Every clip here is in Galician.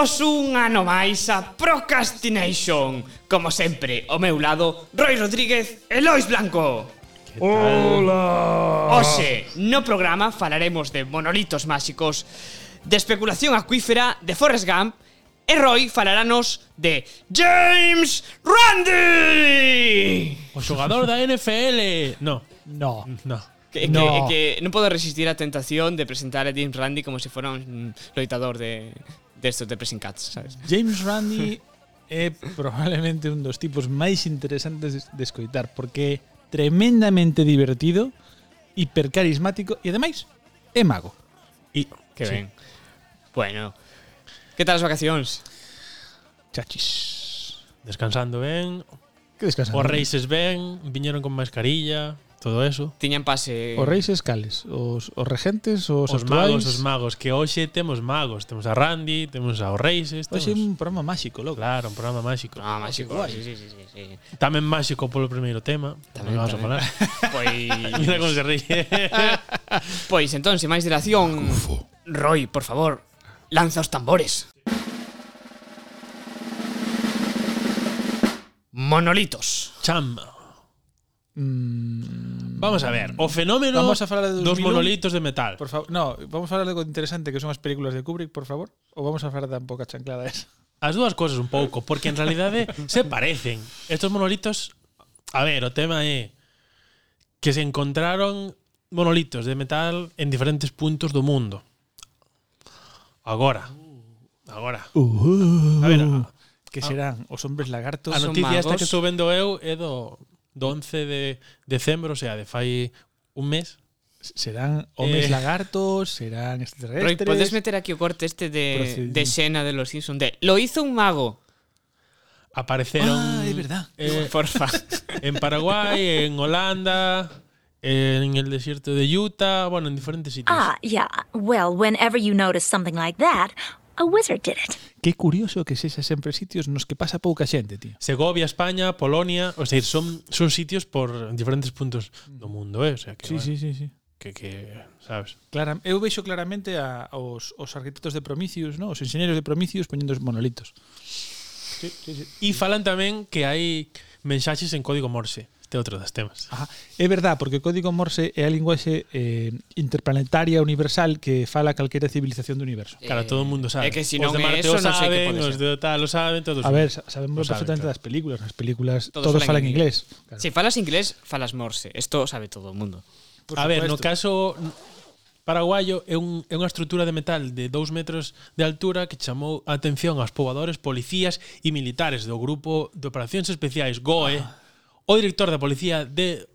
Benvidos un ano máis a Procrastination. Como sempre, ao meu lado, Roy Rodríguez e Lois Blanco. Hola. Oxe, no programa falaremos de monolitos máxicos De especulación acuífera de Forrest Gump E Roy falaranos de James Randi. O xogador da NFL No. No. No. Que, no. que, que non podo resistir a tentación de presentar a James Randi como se fora un loitador de, de estos de Pressing Cats, sabes? James Randi é probablemente un dos tipos máis interesantes de, de escoitar porque é tremendamente divertido, hipercarismático e ademais é mago. E Que sí. ben. Bueno, que tal as vacacións? Chachis. descansando ben, Que descansando. os reises ben, viñeron con mascarilla, todo eso. Tiñan pase... Os reis escales, os, os regentes, os, Os actuais. magos, os magos, que hoxe temos magos, temos a Randy, temos a os reises, temos, Hoxe é un programa máxico, loco. claro, un programa máxico. Ah, máxico. guai. Sí, sí, sí, sí, sí. Tamén máxico polo primeiro tema, Tamén, vamos tamén. a falar. Pois... Mira como se ríe. Pois entón, sin máis dilación... Roy, por favor, lanza os tambores. Monolitos. Cham. Mm, Vamos a ver, o fenómeno vamos a falar de 2001, dos monolitos de metal. Por favor, no, vamos a falar de algo interesante que son as películas de Kubrick, por favor, ou vamos a falar da pouca chanclada esa. As dúas cousas un pouco, porque en realidade se parecen. Estos monolitos, a ver, o tema é que se encontraron monolitos de metal en diferentes puntos do mundo. Agora. Agora. Uh. A ver, a, que serán os hombres lagartos A noticia esta que estou vendo eu é do 11 de decembro, o sea, de fai un mes. serán hombres Eh. lagartos, serán Roy, extraterrestres. podes meter aquí o corte este de, de Xena de los Simpsons de Lo hizo un mago. Apareceron Ah, é verdad. eh, Porfa. en Paraguay, en Holanda, en el desierto de Utah, bueno, en diferentes sitios. Ah, yeah. Well, whenever you notice something like that, A Wizard Did It. Que curioso que sexa sempre sitios nos que pasa pouca xente, tío. Segovia, España, Polonia, o sea, son son sitios por diferentes puntos do mundo, eh, o sea que Sí, bueno, sí, sí, sí. Que, que, sabes? Clara, eu vexo claramente a, os os arquitectos de Prometheus, no? os enxeñeros de Prometheus poñendo os monolitos. Sí, sí, sí. E falan tamén que hai mensaxes en código Morse este é outro dos temas. Ajá. é verdad, porque o código Morse é a linguaxe eh, interplanetaria universal que fala calquera civilización do universo. Eh, claro, todo o mundo sabe. É que se si non é eso, non sei que pode ser. Os de tal, lo saben todos. A ver, sabemos saben, perfectamente claro. das películas. Nas películas todos, todos falan, falan inglés. inglés. Claro. Se si falas inglés, falas Morse. Isto sabe todo o mundo. Por a ver, no caso paraguayo é, un, é unha estrutura de metal de 2 metros de altura que chamou a atención aos pobadores, policías e militares do grupo de operacións especiais GOE ah o director da Policía de,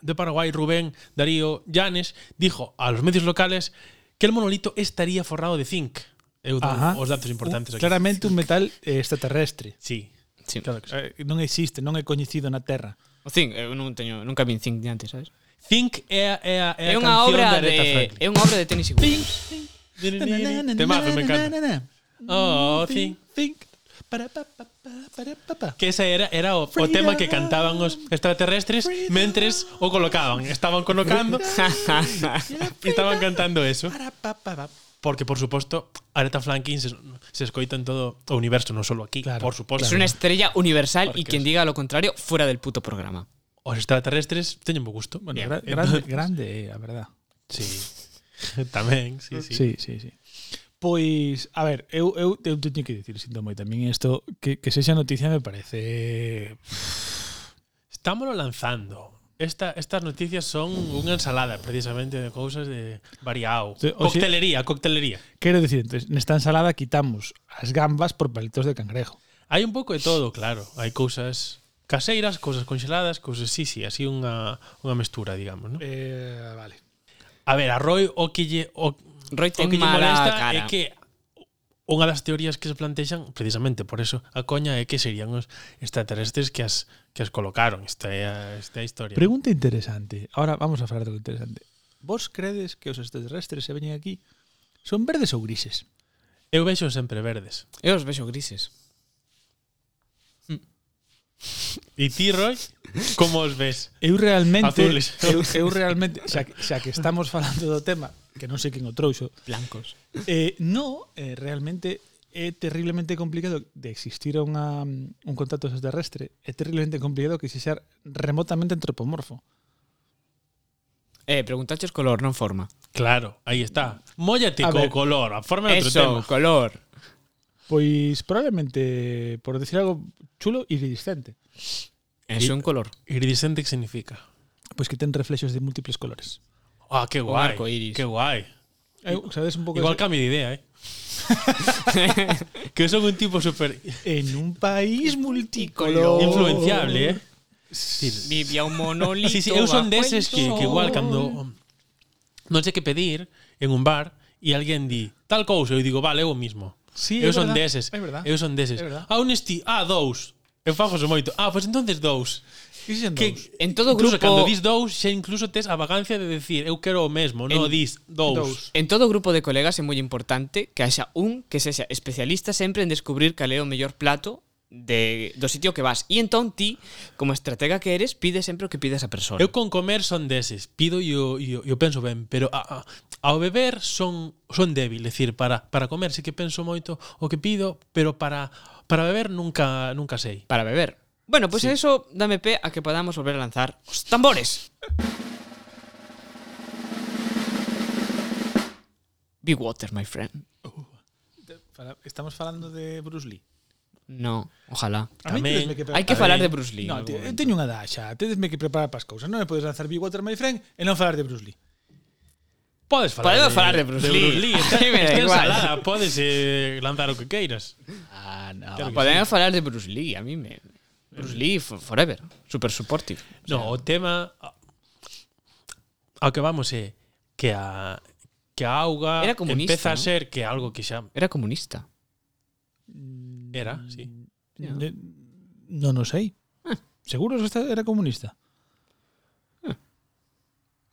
de Paraguai, Rubén Darío Llanes, dijo a los medios locales que el monolito estaría forrado de zinc. Eu Ajá. os datos importantes aquí. Claramente un metal eh, extraterrestre. Sí. sí. Claro que sí. Eh, non existe, non é coñecido na Terra. O zinc, eu non teño, nunca vi zinc de antes, sabes? Zinc é a, é a, é a é unha canción obra de, Aretha Franklin. É unha obra de Tennessee Williams. Zinc, zinc. Temazo, me encanta. Oh, zinc, zinc. Para, pa, pa, pa, para, pa, pa. Que ese era, era o, o tema que cantaban os extraterrestres mentres o colocaban. Estaban colocando e estaban cantando eso. Para, pa, pa, pa. Porque, por suposto, Aretha Franklin se, se escoita en todo o universo, non solo aquí, Claro, por suposto. Es una estrella universal y quien es- diga lo contrario, fuera del puto programa. Os extraterrestres teñen bo gusto. Bueno, Bien. gra- grande, grande, é, a verdad. Sí. Tamén, sí, sí. Sí, sí, sí. Pois, a ver, eu, eu, eu teño que dicir, sinto moi tamén isto, que, que sexa noticia me parece... Estámolo lanzando. Esta, estas noticias son unha ensalada, precisamente, de cousas de variado. Coctelería, coctelería. Quero dicir, entonces, nesta ensalada quitamos as gambas por palitos de cangrejo. Hai un pouco de todo, claro. Hai cousas caseiras, cousas conxeladas, cousas sí, sí, así unha, unha mestura, digamos, ¿no? Eh, vale. A ver, a Roy o que lle, o, Roy ten o que mala cara. É que unha das teorías que se plantexan precisamente por eso a coña é que serían os extraterrestres que as que as colocaron esta é a, esta é a historia. Pregunta interesante. Ahora vamos a falar de algo interesante. Vos credes que os extraterrestres se veñen aquí son verdes ou grises? Eu vexo sempre verdes. Eu os vexo grises. E ti, Roy, como os ves? Eu realmente Azules. eu, eu realmente xa, xa que estamos falando do tema que non sei quen o trouxo. Blancos. Eh, no, eh, realmente é terriblemente complicado de existir unha, un contacto extraterrestre, é terriblemente complicado que se xa remotamente antropomorfo. Eh, preguntaches color, non forma. Claro, aí está. Móllate co ver, color, a forma é outro tema. Eso, color. Pois probablemente, por decir algo chulo, iridiscente. Eso é un color. Iridiscente que significa? Pois que ten reflexos de múltiples colores. Ah, que O guai. arco iris. Que guai. Eu, sabes un pouco Igual de- cambio de idea, eh. que son un tipo super en un país multicolor. influenciable, eh. Vivía un monolito. Sí, sí, eu son deses que, que igual cando non sei que pedir en un bar e alguén di tal cousa, eu digo, vale, eu mismo. Sí, eu son verdad, deses. Eu son deses. Verdad. Ah, un esti, ah, dous. Eu fago moito. Ah, pois entonces dous. Dixen que en todo incluso grupo cando dis dous, xa incluso tes a vagancia de decir eu quero o mesmo, en, non dis dous. dous. En todo grupo de colegas é moi importante que haxa un que sexa especialista sempre en descubrir cal é o mellor plato de, do sitio que vas. E entón ti, como estratega que eres, pide sempre o que pides a persona. Eu con comer son deses, pido e o, e o, e o penso ben, pero a, a, ao beber son son débil, decir, para para comer sí que penso moito o que pido, pero para para beber nunca nunca sei. Para beber Bueno, pues sí. eso dame pe a que podamos volver a lanzar os tambores. Big Water, my friend. Uh. Estamos falando de Bruce Lee. No, ojalá. Tamén, que hai que falar de Bruce Lee. No, te, eu teño unha daxa, tedesme que preparar para as cousas. Non me podes lanzar Big Water, my friend, e non falar de Bruce Lee. Podes falar, Podemos de, falar de Bruce de Lee. Bruce Lee. Está, está ensalada, podes eh, lanzar o que queiras. Ah, no. Claro que Podemos sí. falar de Bruce Lee, a mí me... Bruce Lee forever, super supportive. O sea, no, o tema ao que vamos é que a que a auga era empeza a ser ¿no? que algo que xa era comunista. Mm, era, sí. Non o sei. Ah. Seguro que era comunista. Ah.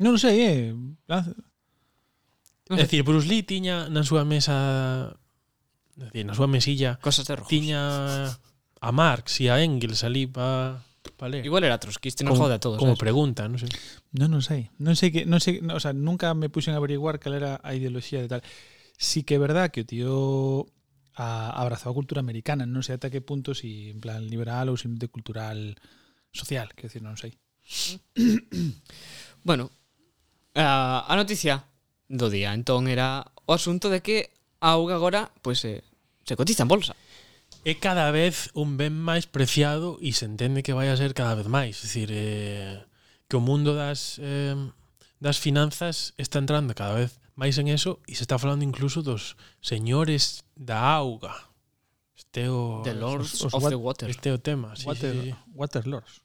Non o sei, eh. Ah. É dicir, Bruce Lee tiña na súa mesa, é dicir, na súa mesilla, cosas de rojos. Tiña a Marx e a Engels ali para pa ler. Igual era trotskista, non jode a todos. Como ¿sabes? pregunta, non sei. Non, non sei. Non sei que non sei, no, o sea, nunca me puxen a averiguar cal era a ideoloxía de tal. Si sí que é verdad que o tío a, abrazou a cultura americana, non sei ata que punto si en plan liberal ou simplemente cultural social, que decir, non sei. bueno, a, a noticia do día entón era o asunto de que a auga agora pois pues, eh, se cotiza en bolsa é cada vez un ben máis preciado e se entende que vai a ser cada vez máis. É dicir, eh, que o mundo das, eh, das finanzas está entrando cada vez máis en eso e se está falando incluso dos señores da auga. Este o, the Lords os, os, of what, the Water. Este o tema. Sí, water, sí, sí. water Lords.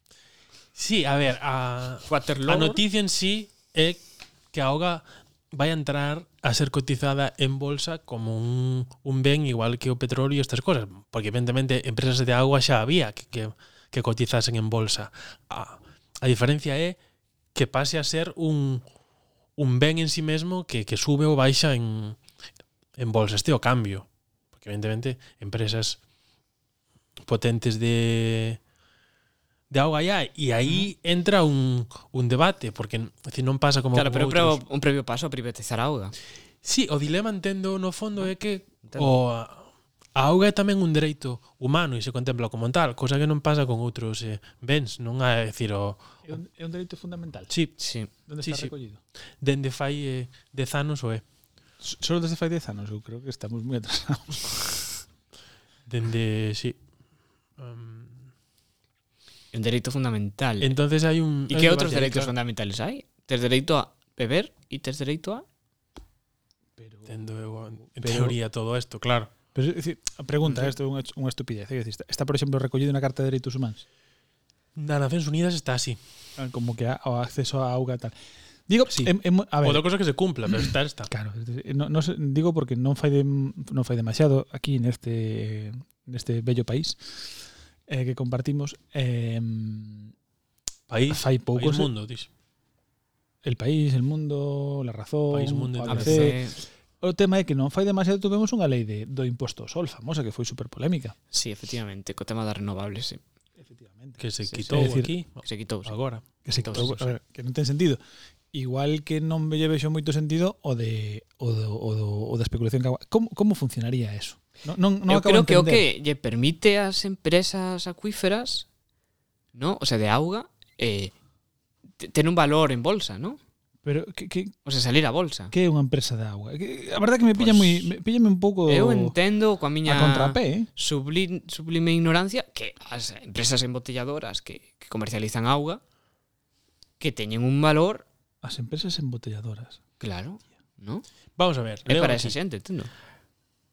Sí, a ver, a, water a noticia en sí é que a auga vai a entrar a ser cotizada en bolsa como un, un ben igual que o petróleo e estas cosas, porque evidentemente empresas de agua xa había que, que, que cotizasen en bolsa. A, a diferencia é que pase a ser un, un ben en sí mesmo que, que sube ou baixa en, en bolsa, este o cambio, porque evidentemente empresas potentes de de auga allá e aí entra un, un debate porque decir, non pasa como Claro, como pero outros. un previo paso a privatizar a auga. Sí, o dilema entendo no fondo é que entendo. o a auga é tamén un dereito humano e se contempla como tal, cosa que non pasa con outros eh, bens, non é decir o é un, é un dereito fundamental. Sí, sí. Onde sí, está sí. recollido? Dende fai 10 dez anos o é. Solo desde fai 10 anos, eu creo que estamos moi atrasados. Dende, sí. Um, Un derecho fundamental. Entonces hay un. ¿Y qué otros derechos fundamentales hay? Tienes derecho a beber y tienes derecho a. Pero, Tendo, en pero, teoría todo esto, claro. Pero, es decir, pregunta, esto es una, estupidez. está, por ejemplo, recogido una Carta de Derechos Humanos. Nas Naciones Unidas está así. Ah, como que a, o acceso a auga tal. Digo, sí. Em, em, a ver. Otra cosa que se cumpla, pero está, está. Claro, no, no, digo porque no fai, de, no demasiado aquí en este, en este bello país. eh, que compartimos eh, país, fai poucos, país mundo, dis. El país, el mundo, la razón, país, mundo, ABC. ABC. O tema é que non fai demasiado tivemos unha lei de, do imposto ao sol famosa que foi super polémica. Sí, efectivamente, co tema das renovables, sí. Efectivamente. Que se sí, quitou sí, decir, aquí. Que se quitou, sí. Agora. Que se quitou, sí, sí. Ver, que non ten sentido. Igual que non me lleve xo moito sentido o de o, do, o, do, o da especulación que... Como, como funcionaría eso? Non, non, non Eu creo que o que lle permite ás empresas acuíferas, no, o sea, de auga, eh, ten un valor en bolsa, no Pero que, que o sea, salir a bolsa. Que é unha empresa de agua? Que, a verdad que me pilla pues, moi me píllame un pouco Eu entendo coa miña a contrapé, eh? sublime, sublime ignorancia que as empresas embotelladoras que, que comercializan auga que teñen un valor as empresas embotelladoras. Claro, ¿no? Vamos a ver. É para aquí. esa xente, entendo.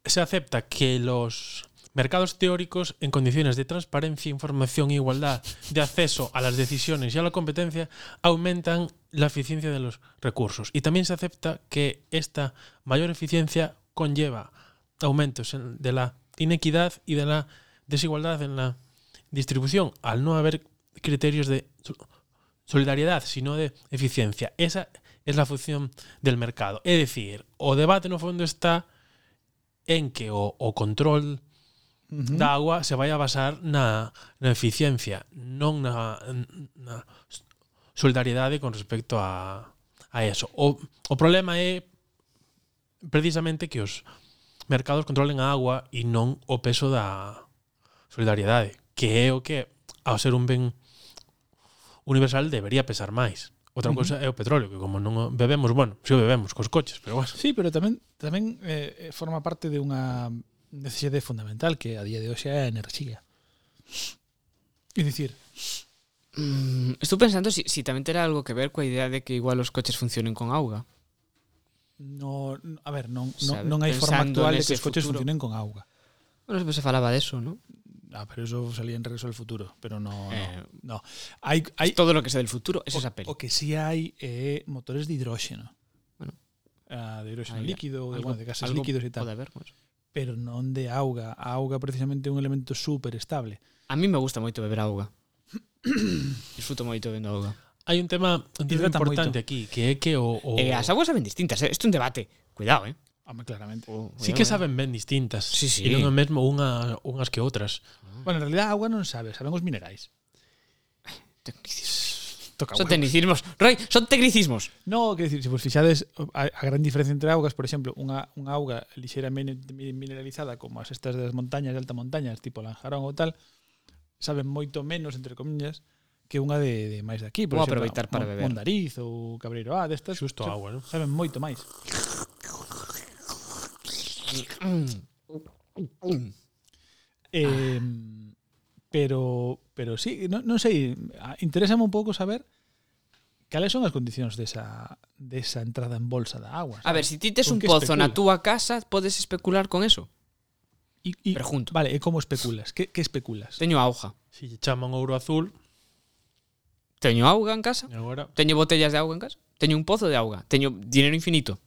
Se acepta que los mercados teóricos en condiciones de transparencia, información e igualdad de acceso a las decisiones y a la competencia aumentan la eficiencia de los recursos. Y también se acepta que esta mayor eficiencia conlleva aumentos en- de la inequidad y de la desigualdad en la distribución, al no haber criterios de so- solidaridad, sino de eficiencia. Esa es la función del mercado. Es decir, o debate no fondo está en que o, o control uh -huh. da agua se vai a basar na, na eficiencia, non na, na solidariedade con respecto a, a eso. O, o problema é precisamente que os mercados controlen a agua e non o peso da solidariedade, que é o que ao ser un ben universal debería pesar máis. Outra cousa é o petróleo, que como non o bebemos, bueno, si o bebemos cos coches, pero bueno. Sí, pero tamén tamén eh, forma parte de unha necesidade fundamental que a día de hoxe é a enerxía. É dicir, mm, estou pensando si, si tamén terá algo que ver coa idea de que igual os coches funcionen con auga. No, a ver, non, non, non hai forma actual de que os coches futuro. funcionen con auga. Bueno, sempre se falaba de eso, non? No, pero eso salía en Regreso al Futuro, pero no. Eh, no, no. Hay, hay, todo lo que sea del futuro es o, esa peli. O que sí hay eh, motores de hidrógeno. Bueno. Uh, de hidrógeno ahí, líquido, algo, de, gases algo líquidos y tal. Haber, pues. Pero non de auga. A auga precisamente é un elemento super estable. A mí me gusta moito beber auga. Disfruto moito bebendo auga. Hai un tema, un tema importante moito. aquí, que é que o, o... Eh, as aguas saben distintas, isto eh? é un debate. Cuidado, eh? Home, claramente. Oh, sí que saben ben distintas. Sí, sí. E non é mesmo unha, unhas que outras. Ah. Bueno, en realidad a agua non sabe, saben os minerais. Tecnicismos. Toca son tecnicismos. Roy, son tecnicismos. No, que decir, se vos fixades a, a gran diferencia entre augas, por exemplo, unha, unha auga lixeramente mineralizada como as estas das montañas de alta montañas, tipo Lanjarón ou tal, saben moito menos, entre comillas, que unha de, de máis de aquí. Por Vou aproveitar para beber. Mondariz ou Cabreiro A, destas. Xusto agua, non? Saben moito máis. Eh, pero pero sí, non sei, ah, interésame un pouco saber cales son as condicións desa desa entrada en bolsa da agua. A ver, si ti tes un pozo na especula? túa casa, podes especular con eso. Y, y, Pregunto. Vale, e como especulas? Que, que especulas? Teño auga. Si lle chaman ouro azul, Teño auga en casa. e agora Teño botellas de auga en casa. Teño un pozo de auga. Teño dinero infinito.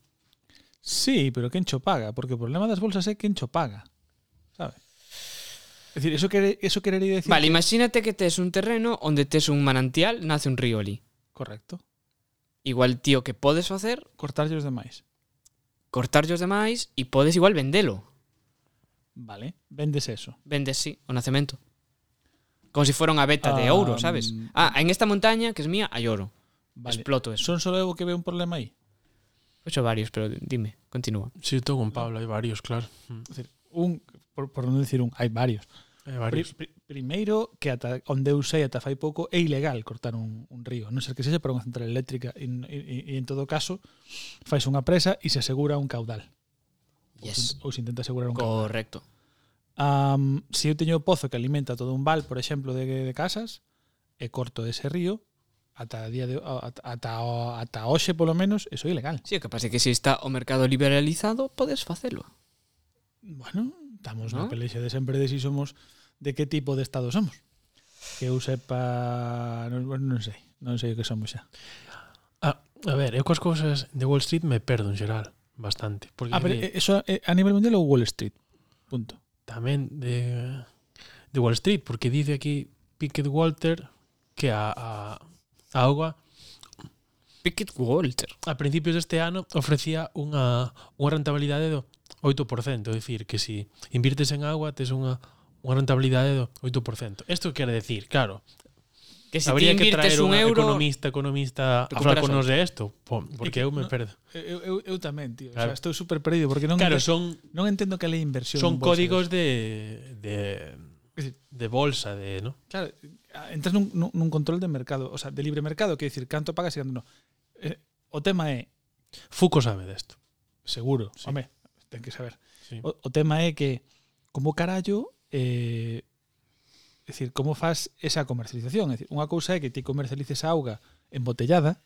Sí, pero quen cho paga? Porque o problema das bolsas é quen cho paga. Sabe? É dicir, eso, quere, eso querería decir... Vale, que... imagínate que tes un terreno onde tes un manantial, nace un río ali. Correcto. Igual, tío, que podes facer... Cortarlle os demais. Cortarlle os demais e podes igual vendelo. Vale, vendes eso. Vendes, sí, o nacemento. Como se si fora unha beta um, de ouro, sabes? Ah, en esta montaña, que es mía, hai oro. Vale. Exploto eso. Son só eu que veo un problema aí? Pois varios, pero dime, continúa. Si, sí, estou con Pablo, hai varios, claro. Mm. Decir, un, por, por non decir un, hai varios. Hai varios. Pri, pri, primeiro, que ata onde eu sei ata fai pouco é ilegal cortar un, un río, non ser que sexa para unha central eléctrica e, e, e en todo caso fais unha presa e se asegura un caudal. Yes. Ou, se, ou se intenta asegurar un caudal. Correcto. Um, se eu teño o pozo que alimenta todo un val, por exemplo, de, de casas, e corto ese río, ata día de ata ata hoxe polo menos, eso é ilegal. Si, sí, o que pasa é que se está o mercado liberalizado, podes facelo. Bueno, estamos ¿No? na pelexa de sempre de si somos de que tipo de estado somos. Que eu sepa, non, non sei, non sei o que somos xa. A, a ver, eu coas cousas de Wall Street me perdo en xeral bastante, porque ah, A ver, de... eso a nivel mundial ou Wall Street. Punto. Tamén de de Wall Street, porque dice aquí Pickett Walter que a, a A auga Pickett Walter. A principios deste ano ofrecía unha, unha rentabilidade do 8%, é dicir, que se si invirtes en agua tes unha, unha rentabilidade do 8%. Isto quere decir, claro, que se si habría que traer un euro, economista, economista a falar con nos de isto, porque eu me perdo. Eu, eu, eu tamén, tío, claro. o sea, estou super perdido porque non claro, entendo, son, non entendo que é a inversión. Son códigos de, de de bolsa, de, ¿no? Claro, entras nun, nun control de mercado, o sea, de libre mercado, que decir, canto pagas e canto non. Eh, o tema é Foucault sabe desto. Seguro, sí. home, ten que saber. Sí. O, o tema é que como carallo eh, é dicir, como faz esa comercialización? É dicir, unha cousa é que ti comercialices auga embotellada,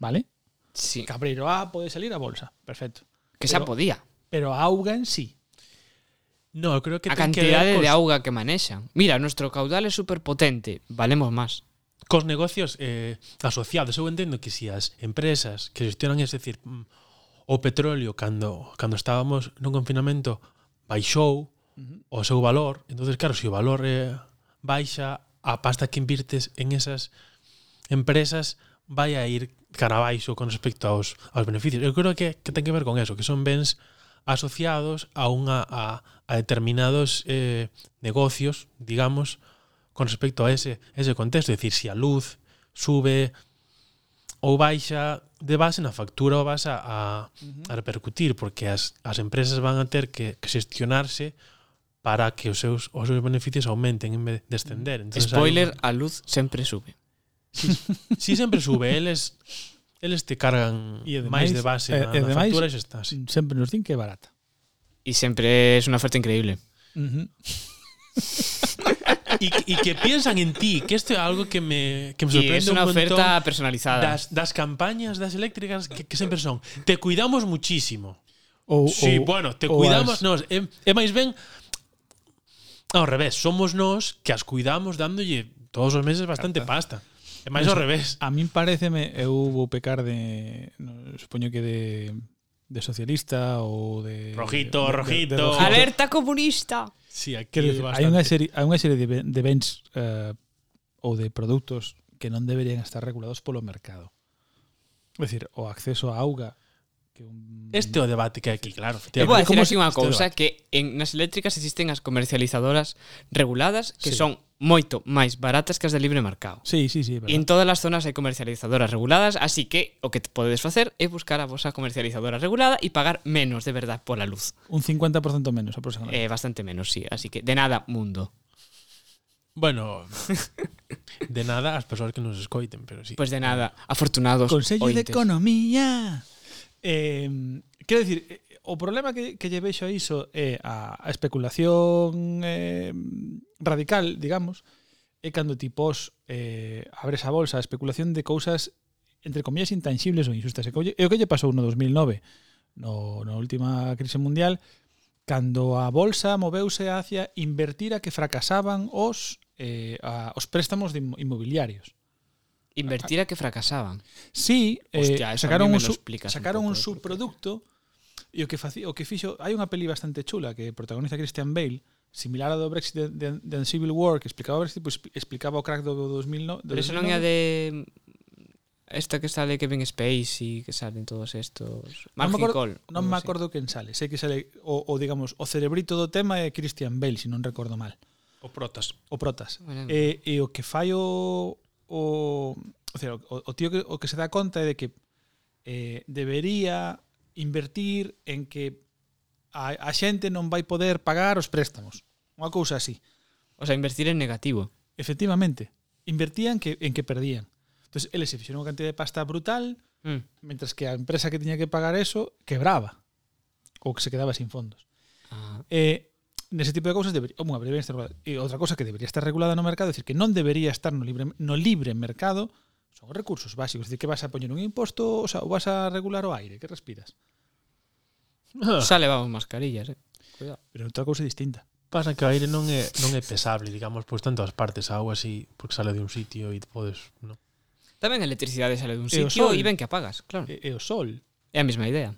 vale? Sí. Cabreiro A pode salir a bolsa, perfecto. Que pero, xa podía. Pero a auga en sí, No, creo que a cantidad que cos... de auga que manexan. Mira, nuestro caudal é superpotente, valemos máis. Cos negocios eh, asociados, eu entendo que si as empresas que gestionan, es decir, mm, o petróleo cando cando estábamos no confinamento baixou uh -huh. o seu valor, entonces claro, se si o valor eh, baixa, a pasta que invirtes en esas empresas vai a ir cara baixo con respecto aos, aos beneficios. Eu creo que, que ten que ver con eso, que son bens asociados a unha a, a determinados eh, negocios, digamos, con respecto a ese, ese contexto. Es decir, si a luz sube ou baixa de base na factura ou vas a, a, a repercutir porque as, as empresas van a ter que, que xestionarse para que os seus, os seus beneficios aumenten en vez de descender. Entonces, Spoiler, hay... a luz sempre sube. Si, sempre sube, eles eles te cargan máis de base e, na, e na factura e xa está. Sí. Sempre nos din que é barata. Y siempre es una oferta increíble. Uh -huh. Y, y que piensan en ti, que esto é algo que me, que me Y sorprende es una un montón oferta personalizada. das, das campañas das eléctricas que, que sempre son te cuidamos muchísimo. Ou, Sí, ou- bueno, te ou cuidamos, as- nos, é, é máis ben ao revés, somos nós que as cuidamos dándolle todos os meses bastante pasta. É máis ao revés. A min pareceme, eu vou pecar de, no, supoño que de de socialista ou de rojito, de, rojito. De, de, rojito. alerta comunista. Sí, aquí decir, hai unha serie hai unha serie de, de bens eh, uh, ou de produtos que non deberían estar regulados polo mercado. É dicir, o acceso a auga que un... Este é o debate que hai aquí, claro. Eu vou dicir se- unha cousa, que en nas eléctricas existen as comercializadoras reguladas que sí. son moito máis baratas que as de libre mercado. Sí, sí, sí. Verdad. En todas as zonas hai comercializadoras reguladas, así que o que podedes facer é buscar a vosa comercializadora regulada e pagar menos de verdad pola luz. Un 50% menos aproximadamente. Eh, bastante menos, sí. Así que de nada, mundo. Bueno, de nada as persoas que nos escoiten, pero sí. Pois pues de nada, afortunados. Consello ointes. de Economía. Eh, quero dicir, o problema que, que lle veixo a iso é a, a especulación eh, radical, digamos, é cando tipos eh, abres a bolsa a especulación de cousas entre comillas intangibles ou injustas. E o que lle pasou no 2009, no, na última crise mundial, cando a bolsa moveuse hacia invertir a que fracasaban os eh, a, os préstamos de inmobiliarios. Invertir a que fracasaban. Sí, eh, Hostia, eh, sacaron, un, sacaron un, eh, un subproducto E o que faci, o que fixo, hai unha peli bastante chula que protagoniza Christian Bale, similar ao do Brexit de, de, de Civil War, que explicaba o Brexit, pues, explicaba o crack do, 2009. Do Pero eso non é de esta que sale Kevin Spacey, que salen todos estos. Non me acordo, Call, non me acordo quen sale. Sei que sale o, o digamos o cerebrito do tema é Christian Bale, se si non recordo mal. O Protas. O Protas. Bueno. E, e o que fai o o, o, o, o tío que, o que se dá conta é de que eh, debería invertir en que a, a xente non vai poder pagar os préstamos. Unha cousa así. O sea, invertir en negativo. Efectivamente. Invertían que, en que perdían. Entonces, eles se fixeron unha cantidad de pasta brutal, mm. mentras que a empresa que tiña que pagar eso quebraba. Ou que se quedaba sin fondos. Ah. Eh, nese tipo de cousas debería, oh, debería estar regulada. E outra cousa que debería estar regulada no mercado, é dicir, que non debería estar no libre no libre mercado Son recursos básicos, decir, que vas a poñer un imposto, o sea, vas a regular o aire que respiras. Ah. Xa levamos mascarillas, eh. Cuidado. Pero outra cousa distinta. Pasa que o aire non é non é pesable, digamos, pois tanto as partes, a agua así, porque sale de un sitio e podes, non. Tamén a electricidade sale dun e sitio e ven que apagas, claro. E, e o sol. É a mesma idea.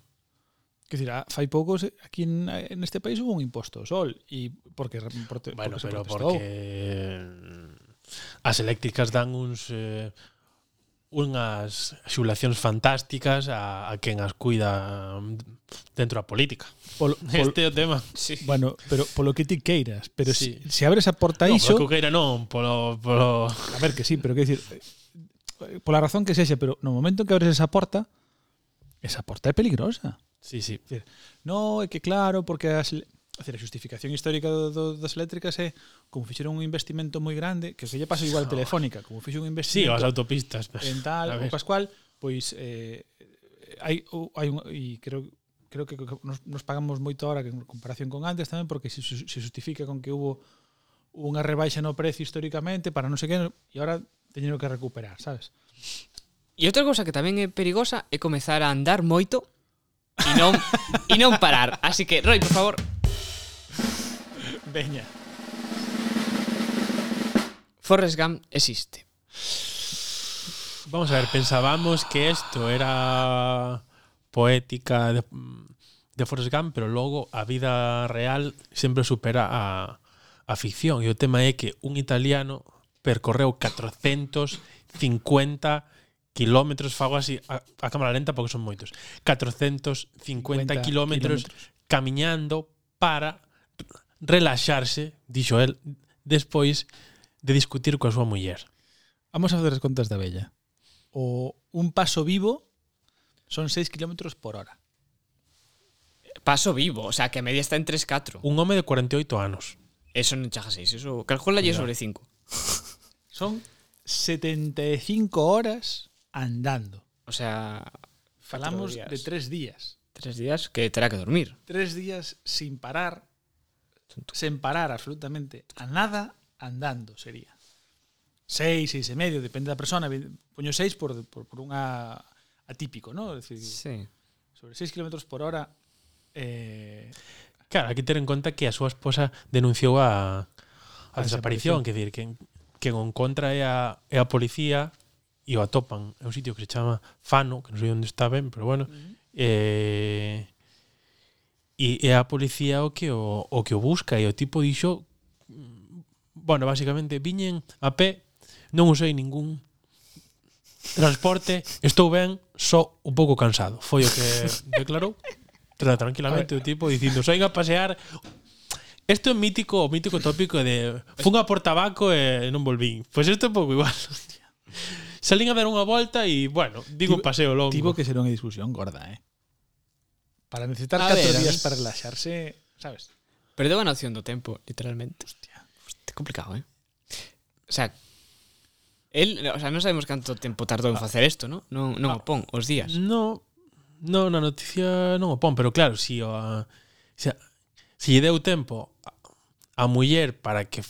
Que decir, fai poucos eh, aquí en, en este país hubo un imposto ao sol e porque, porque bueno, porque pero porque eh, as eléctricas dan uns eh, unhas xulacións fantásticas a, a quen as cuida dentro da política. Polo, pol, este é o tema. Sí. Bueno, pero polo que ti queiras, pero sí. se si, abres a porta no, iso... Polo que queira non, polo, polo... A ver, que sí, pero que dicir... Eh, pola razón que sexa, pero no momento que abres esa porta, esa porta é peligrosa. Sí, sí. No, é que claro, porque as, a decir, a xustificación histórica do, do, das eléctricas é como fixeron un investimento moi grande, que se lle pasa igual no. Oh. telefónica, como fixo un investimento... Sí, as autopistas. Pues, en tal, o Pascual, pois eh, hai, hai un, e creo creo que nos, nos pagamos moito ahora que en comparación con antes tamén porque se, se, justifica con que hubo unha rebaixa no precio históricamente para non sei que e agora teñen que recuperar, sabes? E outra cousa que tamén é perigosa é comezar a andar moito e non e non parar. Así que, Roy, por favor, Veña. Forrest Gump existe. Vamos a ver, pensábamos que esto era poética de, de Forrest Gump, pero logo a vida real sempre supera a, a ficción. E o tema é que un italiano percorreu 450 kilómetros, fago así a, a cámara lenta porque son moitos, 450 kilómetros camiñando para relaxarse, dixo el, despois de discutir coa súa muller. Vamos a facer as contas da bella. O un paso vivo son 6 km por hora. Paso vivo, o sea, que a media está en 3-4. Un home de 48 anos. Eso non chaja 6, eso calcula sobre 5. Son 75 horas andando. O sea, Falamos días. de tres días. tres días que terá que dormir. Tres días sin parar, sen parar absolutamente a nada andando sería. Seis, seis e medio, depende da persona. Poño seis por, por, por unha atípico, ¿no? Es decir, sí. Sobre seis kilómetros por hora... Eh... Claro, hai que ter en conta que a súa esposa denunciou a, a, a desaparición, desaparición. que dir, que, que en contra é a, é a policía e o atopan. É un sitio que se chama Fano, que non sei onde está ben, pero bueno, uh -huh. eh, E é a policía o que o, o que o busca e o tipo dixo bueno, basicamente viñen a pé, non usei ningún transporte, estou ben, só un pouco cansado. Foi o que declarou tranquilamente o tipo dicindo, "Saín a pasear Isto é mítico, o mítico tópico de funga por tabaco e non volvín. Pois isto é un pouco igual. Salín a dar unha volta e, bueno, digo tivo, paseo longo. Tivo que ser unha discusión gorda, eh? Para necesitar a 4 ver, días para relaxarse, sabes? Perdeu a noción do tempo, literalmente. Hostia. Hostia complicado, eh? O sea, él, o sea, non sabemos canto tempo tardou en ah. facer isto, ¿no? Non, non ah, o pon, os días. No, no, na noticia non o pon, pero claro, si o, a, se, si lle deu tempo a, a muller para que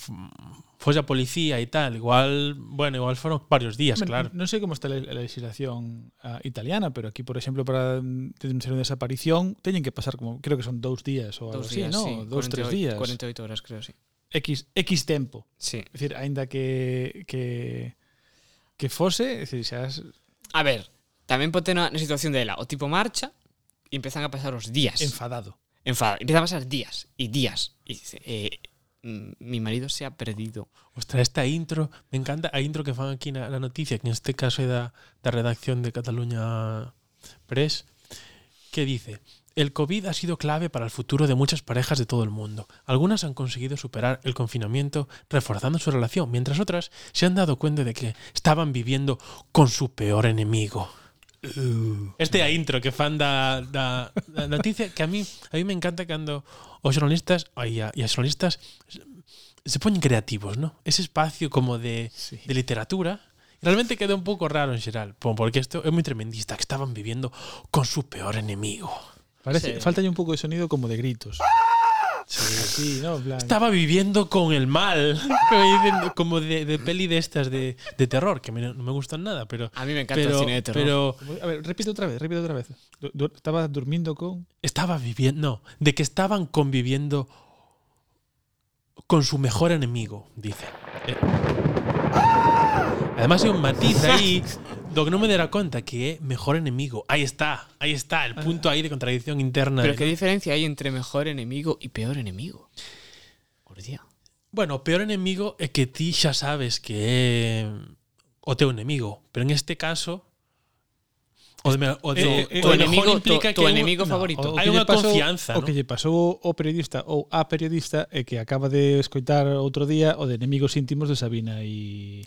fose a policía e tal, igual, bueno, igual foron varios días, bueno, claro. Non sei como está a legislación uh, ah, italiana, pero aquí, por exemplo, para denunciar unha desaparición, teñen que pasar como, creo que son dous días ou algo así, ¿no? Sí, dous, tres días. 48 horas, creo, sí. X, X tempo. Sí. Es decir, aínda que que que fose, es decir, xa es... A ver, tamén pode na, na situación dela, o tipo marcha e empezan a pasar os días. Enfadado. Enfadado. Empezan a pasar días e días. E, eh, mi marido se ha perdido. Ostras, esta intro, me encanta a intro que fan aquí na, na noticia, que en este caso é da, da redacción de Cataluña Press, que dice, el COVID ha sido clave para el futuro de muchas parejas de todo el mundo. Algunas han conseguido superar el confinamiento reforzando su relación, mientras otras se han dado cuenta de que estaban viviendo con su peor enemigo. Este é a intro que fan da, da, da noticia que a mí a mí me encanta cando os xornalistas ai, a- xornalistas se poñen creativos, ¿no? Ese espacio como de, Sí. de literatura realmente queda un pouco raro en xeral, po- porque isto é moi tremendista, que estaban viviendo con su peor enemigo. Parece, Sí. falta un pouco de sonido como de gritos. Sí, no, en plan. Estaba viviendo con el mal, como, de, de peli de estas de, de terror, que me- no me gustan nada, pero... A mí me encanta el pero, cine de terror. Pero A ver, repite otra vez, repite otra vez. Du- Estaba durmiendo con estaba viviendo, no, de que estaban conviviendo con su mejor enemigo, dice. Eh. Además hay un matiz aí do que non me dera conta que é mejor enemigo. Aí está, aí está, el punto aí de contradicción interna. Pero de- qué diferencia hay entre mejor enemigo y peor enemigo. Hostia. Bueno, o peor enemigo é que ti xa sabes que o teu enemigo, pero en este caso o de, o de, Eh, eh, o tu de enemigo, implica tu, tu que un- enemigo No, favorito. o Hai unha confianza, O ¿no? que lle pasou ao periodista ou a periodista é que acaba de escoitar outro día o de enemigos íntimos de Sabina e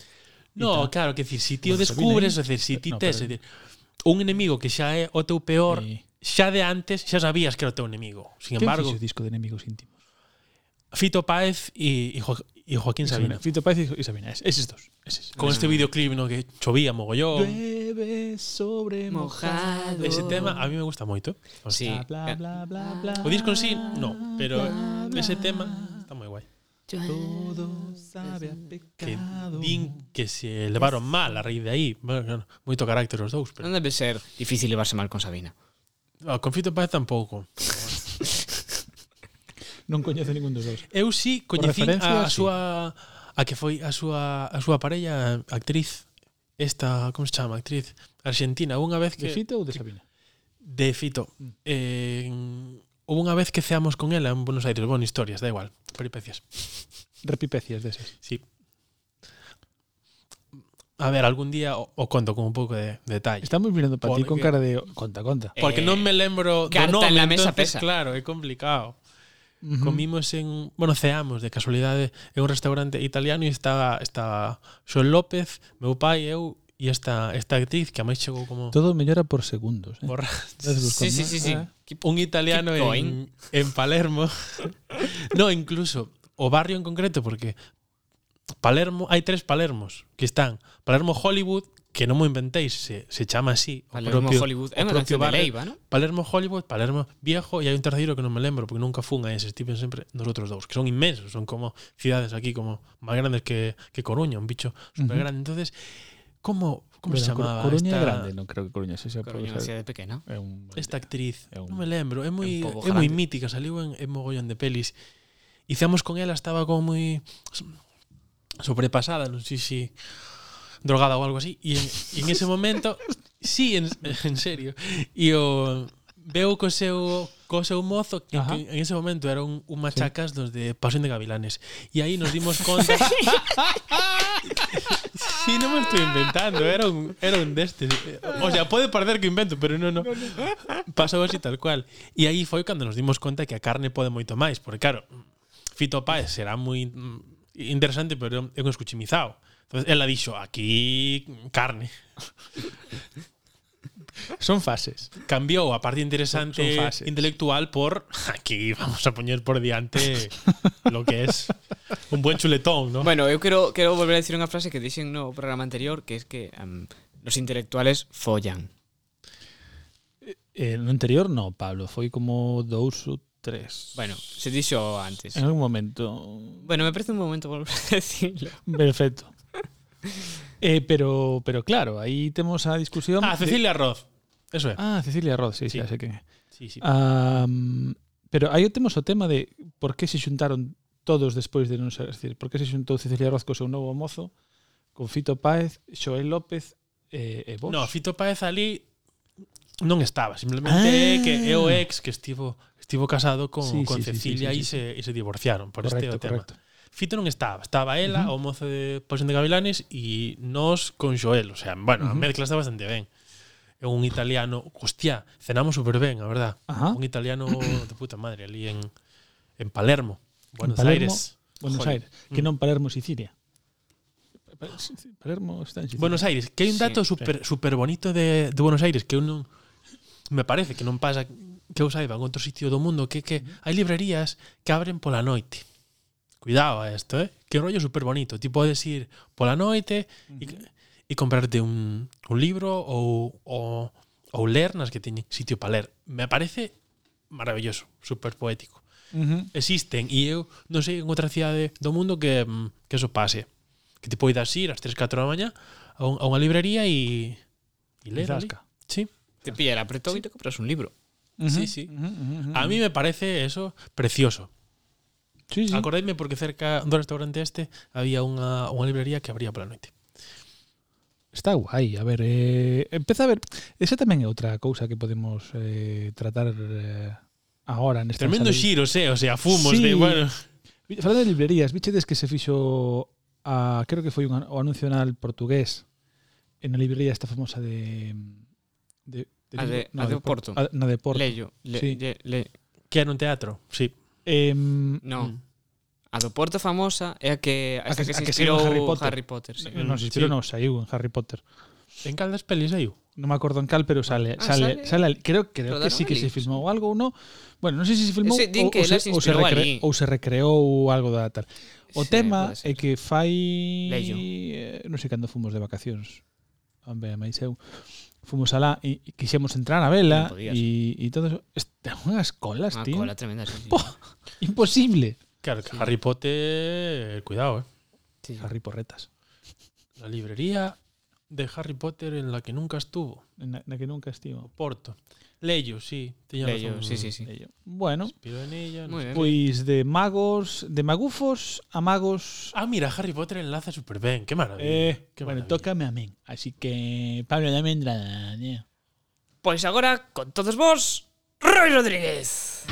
No, claro, que decir, si ti o descubres, é decir, si ti no, tes, pero... decir, un enemigo que xa é o teu peor, sí. xa de antes xa sabías que era o teu enemigo. Sin ¿Quién embargo, o disco de enemigos íntimos. Fito Páez e, e, jo, e Joaquín y Sabina. Sabina. Fito Páez e Sabina, es, eses dos. Eses. Con este videoclip no que chovía mogollón. Llueve sobre mojado. Ese tema a mí me gusta moito. O sí. Bla, bla, bla, bla, bla, o disco en sí, no, pero bla, bla, ese tema Eh, Todo sabe a pecado. Que din que se levaron mal a raíz de aí. Bueno, moito carácter os dous. Pero... Non debe ser difícil levarse mal con Sabina. Ah, con Fito Paz tampouco. non coñece ningún dos dous. Eu sí coñecín a, a sí. súa a que foi a súa a súa parella actriz esta, como se chama, actriz argentina, unha vez que De Fito ou de Sabina? De Fito. Mm. Eh, Houve unha vez que ceamos con ela en Buenos Aires. Bueno, historias, da igual. Peripecias. Repipecias deses. Sí. A ver, algún día o, o conto con un pouco de detalle. Estamos mirando para ti con cara de conta, conta. Porque eh, non me eh, lembro do nome, en la mesa entonces, pesa. claro, é complicado. Uh -huh. Comimos en, bueno, ceamos de casualidade en un restaurante italiano e estaba estaba Xoel López, meu pai e eu e esta esta actriz que a máis chegou como Todo mellora por segundos, eh. Por... sí, sí, sí, sí. Ah. Un italiano en, en Palermo. no, incluso o barrio en concreto porque Palermo, hai tres Palermos que están Palermo Hollywood, que non mo inventéis, se, se chama así, Palermo propio, Hollywood. o propio de barrio. Leiva, ¿no? Palermo Hollywood, Palermo Viejo e hai un terceiro que non me lembro porque nunca fun a ese, estiven sempre nos outros dous, que son inmensos, son como cidades aquí como máis grandes que, que Coruña, un bicho super grande. Entonces, como Como bueno, se chamaba Coruña esta... é grande, non creo que Coruña sexa Coruña é cidade pequena. É un... Esta actriz, é un... non me lembro, é moi é moi mítica, saliu en, en mogollón de pelis. Hicemos con ela, estaba como moi sobrepasada, non sei se drogada ou algo así, e en, en ese momento, sí, en, en serio, e o veu co seu co seu mozo que, Ajá. que en ese momento era un, un machacas sí. dos de Pasión de Gavilanes. E aí nos dimos conta Si sí, non me estou inventando, era un era un destes. O sea, pode parecer que invento, pero non, non. Pasou así tal cual. E aí foi cando nos dimos conta que a carne pode moito máis, porque claro, Fito Páez será moi interesante, pero é un escuchimizado. Entonces, ela dixo, aquí carne. Son fases. Cambiou a parte interesante Son- son fases. intelectual por aquí vamos a poñer por diante lo que es un buen chuletón, ¿no? Bueno, eu quero, quero volver a decir unha frase que dixen no programa anterior, que es que um, los intelectuales follan. Eh, no anterior no, Pablo, foi como dous ou tres. Bueno, se dixo antes. en algún momento. Bueno, me parece un momento volver a decirlo. Perfecto. eh, pero, pero claro, aí temos a discusión... Ah, Cecilia de... Roth. Eso é. Ah, Cecilia Roth, sí, sí. xa sei que Sí, sí. Um, pero aí temos o tema de por que se xuntaron todos despois de non ser, decir, por que se xuntou Cecilia Roz co seu novo mozo con Fito Páez, Xoel López eh, eh, e, e vos? No, Fito Páez ali non estaba, simplemente ah. que é o ex que estivo estivo casado con, sí, con sí, Cecilia sí, sí, sí, e se, e se divorciaron por correcto, este o tema. Correcto. Fito non estaba, estaba ela, uh -huh. o mozo de Pasión de Gavilanes e nos con Joel, o sea, bueno, uh -huh. a mezcla está bastante ben. É un italiano, hostia, cenamos super ben, a verdad. Ajá. Un italiano de puta madre ali en en Palermo, Buenos en Palermo, Aires. Buenos Joder. Aires, que mm. non Palermo, Sicilia. Palermo está en Sicilia. Buenos Aires, que hai un dato sí, super super bonito de de Buenos Aires que eu non me parece que non pasa que eu saiba en outro sitio do mundo que que hai librerías que abren pola noite cuidado a esto, ¿eh? Que rollo super bonito. Ti podes ir pola noite e, uh -huh. e comprarte un, un libro ou, ou, ou ler nas que teñen sitio para ler. Me parece maravilloso, super poético. Uh -huh. Existen, e eu non sei en outra cidade do mundo que, mm, que eso pase. Que te poidas ir ás 3, 4 da mañá a, un, a unha librería e, e ler ali. Sí. Te pillar apretón sí. e te compras un libro. Uh -huh. Sí, sí. Uh -huh, uh -huh, uh -huh. A mí me parece eso precioso. Sí, sí. Acordaime porque cerca do restaurante este había unha, unha librería que abría pola noite. Está guai, a ver, eh, empeza a ver, esa tamén é outra cousa que podemos eh, tratar eh, agora nesta Tremendo xiro, eh, o sea, fumos sí. de, bueno. Falando de librerías, bichedes que se fixo a, creo que foi un, o anuncio anal portugués en a librería esta famosa de de, de, a de, no, a de Porto. A, na de Porto. Leio, le, sí. le, le. Que era un teatro, sí. Eh, non. Mm. A do Porto famosa é a que a, a que, que, se inspirou Harry Potter. Harry Potter sí. Eh, non, se mm, inspirou, sí. non, saiu en Harry Potter. En cal das pelis saiu? Non me acordo en cal, pero sale, ah, sale, sale, sale creo, creo que sí que se filmou algo ou non. Bueno, non sei se se filmou Ese, ou, que ou, se, ou, se recre, ali. ou se recreou algo da tal. O sí, tema é que fai... Leio. Eh, non sei cando fomos de vacacións. Hombre, máis eu. fuimos a la y, y quisimos entrar a vela y, y, todo eso. Unas colas, Una. Cola tremenda, sí. Imposible. Claro. Harry Potter, cuidado, eh. Harry Porretas. La librería de Harry Potter en la que nunca estuvo. Na, na que nunca estivo. Porto. Leyo, sí. Leyo, razón. sí, sí, sí. Leio. Bueno, en ella. no bien. pois de magos, de magufos a magos Ah, mira, Harry Potter enlaza súper ben. Qué maravilla. Eh, Qué bueno, maravilla. tócame a min. Así que, Pablo, dame entrada. ñe. Pois agora, con todos vos, Roy Rodríguez.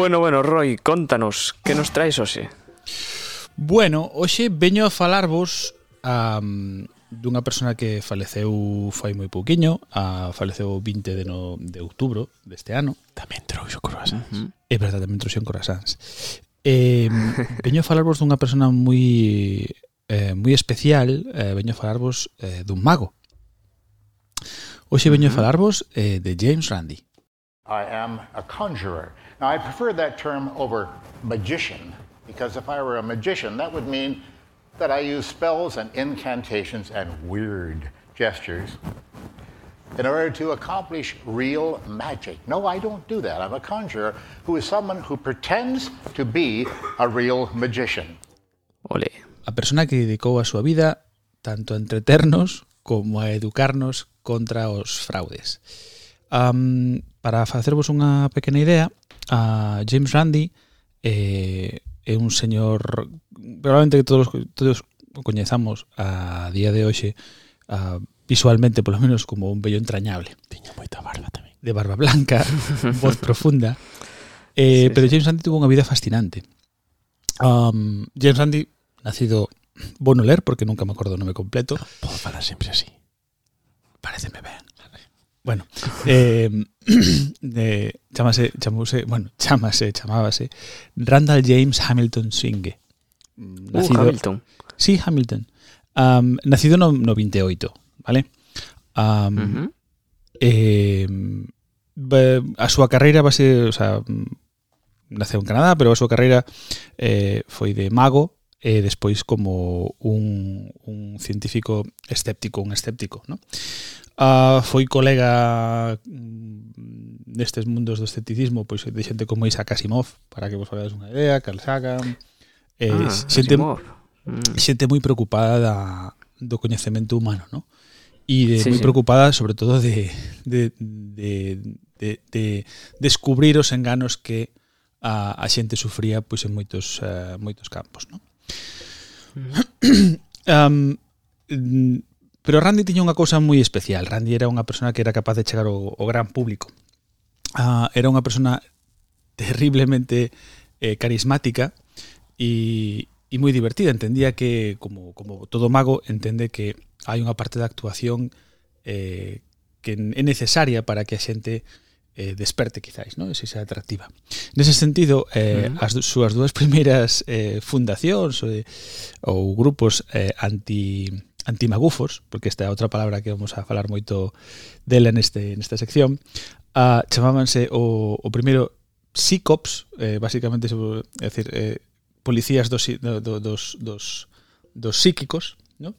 Bueno, bueno, Roy, contanos, que nos traes hoxe? Bueno, hoxe veño a falarvos um, dunha persona que faleceu fai moi pouquiño, a, faleceu 20 de, no, de outubro deste ano. Tamén trouxo croissants. Uh -huh. É verdade, tamén trouxo croissants. Eh, veño a falarvos dunha persona moi eh, moi especial, eh, veño a falarvos eh, dun mago. Hoxe veño uh -huh. a falarvos eh, de James Randi. I am a conjurer. Now, I prefer that term over magician because if I were a magician, that would mean that I use spells and incantations and weird gestures in order to accomplish real magic. No, I don't do that. I'm a conjurer who is someone who pretends to be a real magician. Ole. a persona que dedicou a súa vida tanto a entreternos como a educarnos contra os fraudes. Um, para facervos unha pequena idea, a James Randi eh, é un señor probablemente que todos todos coñezamos a día de hoxe a, visualmente, polo menos, como un vello entrañable. Tiña moita barba tamén. De barba blanca, voz profunda. Eh, sí, pero James Randi tuvo unha vida fascinante. Um, James Randi, nacido Bono Ler, porque nunca me acordo o nome completo. Podo falar sempre así. Pareceme ben. Bueno, eh, de, chamase, chamuse, bueno, chamase, chamábase Randall James Hamilton Swinge. Mm, Uh, Hamilton. Sí, Hamilton. Um, nacido no, no 28, vale? Um, Ujú. eh, be- a súa carreira va ser, o sea, naceu en Canadá, pero a súa carreira eh, foi de mago e despois como un, un científico escéptico, un escéptico, ¿no? Uh, foi colega mm, nestes mundos do escepticismo pois de xente como Isaac Asimov, para que vos fagades unha idea, Carl Sagan, eh, ah, xente, Asimov. Mm. Mm. xente moi preocupada da, do coñecemento humano, ¿no? E de, sí, moi sí. preocupada sobre todo de, de, de, de, de descubrir os enganos que a, a xente sufría pois en moitos uh, moitos campos, ¿no? Mm. um, Pero Randy tiña unha cousa moi especial. Randy era unha persona que era capaz de chegar ao, ao gran público. Uh, era unha persona terriblemente eh, carismática e, e moi divertida. Entendía que, como, como todo mago, entende que hai unha parte da actuación eh, que é necesaria para que a xente eh, desperte, quizáis, non? Se sea atractiva. Nese sentido, eh, uh -huh. as súas dúas primeiras eh, fundacións eh, ou grupos eh, anti antimagufos, porque esta é outra palabra que vamos a falar moito dela neste, nesta sección, uh, chamábanse o, o primeiro psicops, eh, basicamente, é decir, eh, policías dos, do, do, dos, dos, dos psíquicos, ¿no?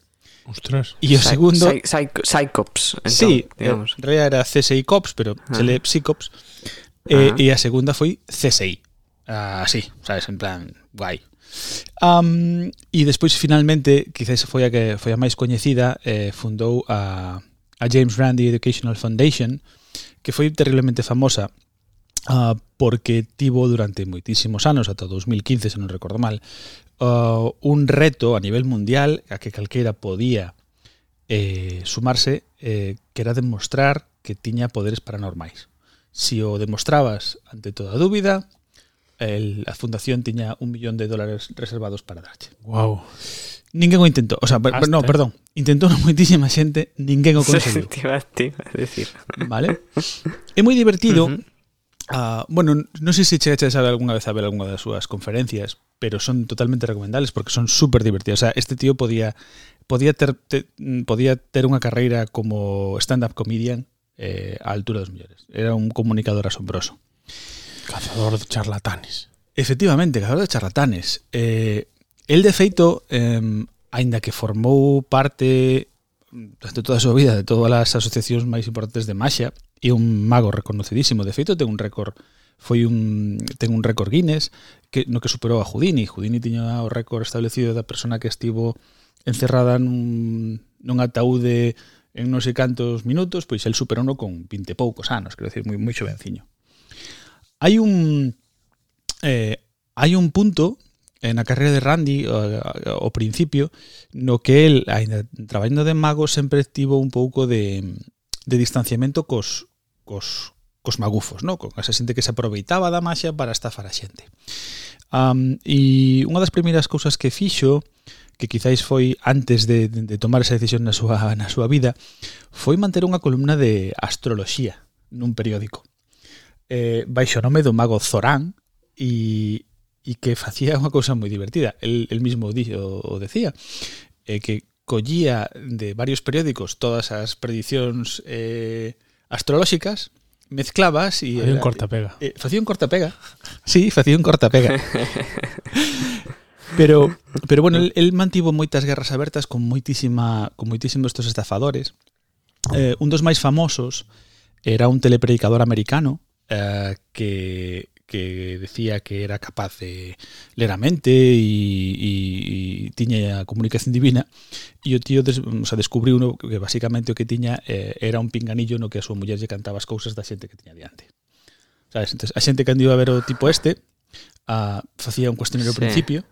Ostras. E o segundo... Psycops. Entón, sí, digamos. en realidad era CSI Cops, pero ah. se lee Psycops. Ah. Eh, e a segunda foi CSI. Así, ah, sí, sabes, en plan, guai. Um, e despois finalmente, quizás foi a que foi a máis coñecida, eh, fundou a, a James Randi Educational Foundation, que foi terriblemente famosa uh, porque tivo durante moitísimos anos, ata 2015, se non recordo mal, uh, un reto a nivel mundial a que calquera podía eh, sumarse, eh, que era demostrar que tiña poderes paranormais. Si o demostrabas ante toda dúbida, el, a fundación tiña un millón de dólares reservados para darche. Wow. Ninguén o intentou, o sea, per, no, perdón, intentou moitísima xente, ninguén o conseguiu. te vas, te vas decir. Vale? É moi divertido. Uh -huh. Uh, bueno, non sei se chegaste a saber algunha vez a ver algunha das súas conferencias, pero son totalmente recomendables porque son super divertidas. O sea, este tío podía podía ter, te, podía ter unha carreira como stand-up comedian eh, á altura dos millores. Era un comunicador asombroso. Cazador de charlatanes. Efectivamente, cazador de charlatanes. Eh, el de feito, eh, aínda que formou parte durante toda a súa vida de todas as asociacións máis importantes de Masha, é un mago reconocidísimo. De feito, ten un récord foi un ten un récord Guinness que no que superou a Houdini. Houdini tiña o récord establecido da persona que estivo encerrada nun, nun ataúde en non sei cantos minutos, pois el superouno con 20 poucos anos, quero decir, moi moi xovenciño. Hai un eh, hai un punto na carreira de Randy ao, principio no que el, ainda traballando de mago, sempre tivo un pouco de, de distanciamento cos, cos, cos magufos, no? con esa xente que se aproveitaba da maxia para estafar a xente. Um, e unha das primeiras cousas que fixo, que quizáis foi antes de, de, de tomar esa decisión na súa, na súa vida, foi manter unha columna de astroloxía nun periódico eh, baixo nome do mago Zorán e, e que facía unha cousa moi divertida. El, el mismo di, o, o decía, eh, que collía de varios periódicos todas as predicións eh, astrolóxicas, mezclabas e... Facía un cortapega. Eh, eh, facía un cortapega. Sí, facía un cortapega. pero, pero bueno, el, el mantivo moitas guerras abertas con moitísima con moitísimos estos estafadores. Eh, un dos máis famosos era un telepredicador americano eh, que, que decía que era capaz de ler a mente e, e, e tiña a comunicación divina e o tío des, o sea, descubriu uno que basicamente o que tiña eh, era un pinganillo no que a súa muller lle cantaba as cousas da xente que tiña diante sabes? Entonces, a xente que andiu a ver o tipo este a, facía un cuestionario sí. ao principio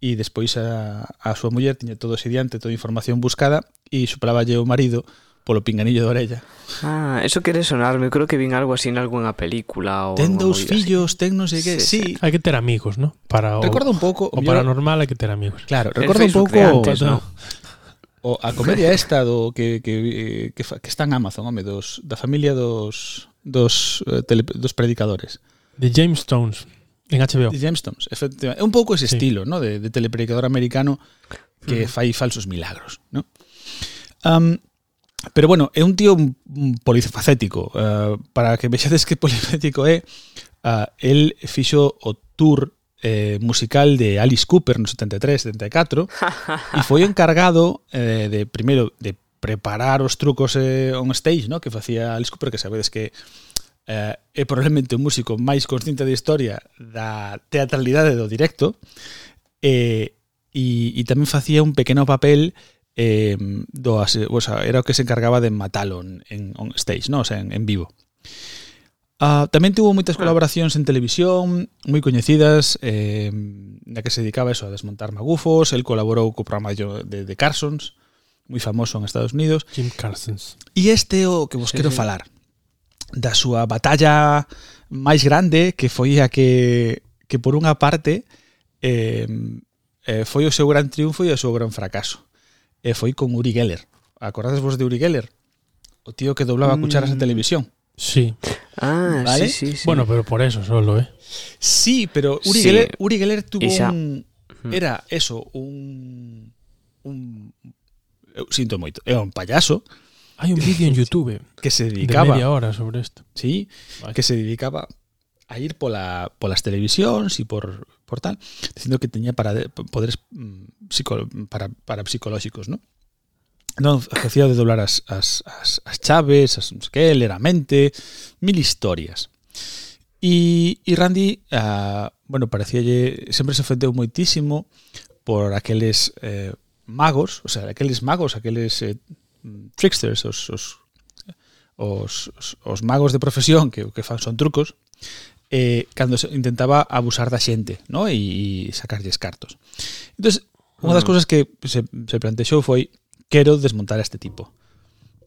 e despois a, a súa muller tiña todo ese diante, toda a información buscada e superaballe o marido polo pinganillo de orella. Ah, eso quere sonarme, creo que vin algo así en algunha película ou Ten dous fillos, así. ten non sei que. Sí, sí. Hai que ter amigos, ¿no? Para o, Recorda un pouco o, paranormal hai que ter amigos. Claro, recorda un pouco antes, ¿no? O, a comedia esta do que, que, eh, que, que está en Amazon, home, dos, da familia dos, dos, eh, tele, dos predicadores. De James Stones. En HBO. De James Stones, efectivamente. É un pouco ese sí. estilo, ¿no? De, de telepredicador americano que uh -huh. fai falsos milagros, ¿no? Um, Pero bueno, é un tío polifacético. Uh, para que vexades que polifacético é, uh, el fixo o tour eh, musical de Alice Cooper no 73, 74 e foi encargado eh, de primeiro de preparar os trucos eh, on stage, no, que facía Alice Cooper, que sabedes que eh, é probablemente o músico máis consciente da historia da teatralidade do directo eh, e, e tamén facía un pequeno papel eh, do, o sea, era o que se encargaba de matalo en, en on stage, no? o sea, en, en vivo. Ah, tamén tuvo moitas ah. colaboracións en televisión moi coñecidas eh, na que se dedicaba eso a desmontar magufos el colaborou co programa de, de Carsons moi famoso en Estados Unidos Jim Carsons e este o que vos sí, quero sí. falar da súa batalla máis grande que foi a que, que por unha parte eh, eh, foi o seu gran triunfo e o seu gran fracaso e foi con Uri Geller. Acordades vos de Uri Geller? O tío que doblaba mm. cucharas en televisión. Sí. Ah, ¿Vale? sí, sí, sí. Bueno, pero por eso solo, ¿eh? Sí, pero Uri, sí. Geller, Uri Geller tuvo Esa. un... Era eso, un... un eu sinto moito, era un payaso. Hai un vídeo en YouTube que se dedicaba de media hora sobre isto. Sí, vale. que se dedicaba a ir pola, polas televisións e por, por tal, dicindo que teña para poderes mm, psico, para, para psicolóxicos, non? Non, facía de doblar as, as, as, as chaves, as non sei que, ler a mente, mil historias. E, e Randy, ah, bueno, parecíalle, sempre se ofendeu moitísimo por aqueles eh, magos, o sea, aqueles magos, aqueles eh, tricksters, os, os, os, os magos de profesión que o que fan son trucos, eh, cando se intentaba abusar da xente no? e, e sacarlles cartos. Entón, unha das mm. cousas que se, se plantexou foi quero desmontar a este tipo.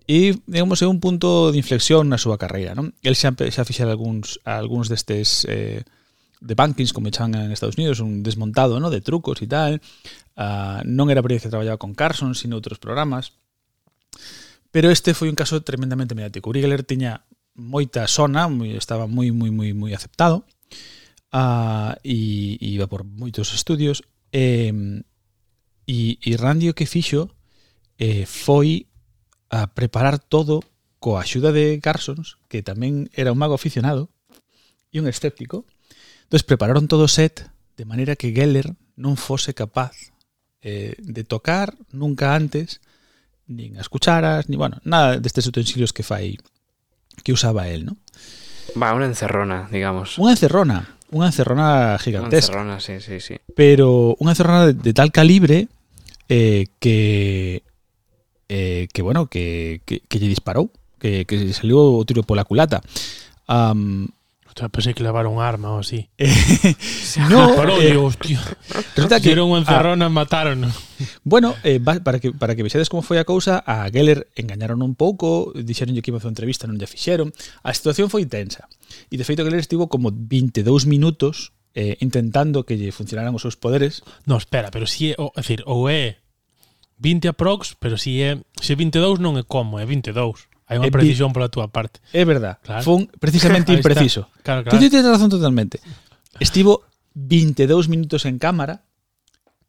E, digamos, é un punto de inflexión na súa carreira. Non? El xa, xa fixar algúns, algúns destes eh, de bankings, como echan en Estados Unidos, un desmontado ¿no? de trucos e tal. Uh, non era a primeira vez que traballaba con Carson, sino outros programas. Pero este foi un caso tremendamente mediático. Uri Geller tiña moita sona, moi, estaba moi, moi, moi, moi aceptado, uh, e, e iba por moitos estudios, e, e, e Randy o que fixo eh, foi a preparar todo coa axuda de Carsons, que tamén era un mago aficionado e un escéptico. Entón, prepararon todo o set de maneira que Geller non fose capaz eh, de tocar nunca antes nin as cucharas, ni, bueno, nada destes utensilios que fai que usaba él, ¿no? Va, una encerrona, digamos. Unha encerrona, unha encerrona Una gigantesca. encerrona, sí, sí, sí. pero unha encerrona de, de tal calibre eh, que eh, que bueno, que, que, que lle disparou, que, que o tiro pola culata. Um, Ostras, pensei que levaron arma ou así. No, ah, parou, eh, hostia. Resulta que Dieron unha encerrona, mataron. Bueno, eh, para que para que vexedes como foi a cousa, a Geller engañaron un pouco, dixeronlle que iba a facer entrevista, non lle fixeron. A situación foi tensa. E de feito Geller estivo como 22 minutos eh, intentando que lle funcionaran os seus poderes. No, espera, pero si é, o, decir, ou é 20 aprox, pero si é se 22 non é como, é 22. Hai unha precisión pola túa parte. É verdad. Claro. Fun precisamente impreciso. Claro, claro. Tú tens razón totalmente. Estivo 22 minutos en cámara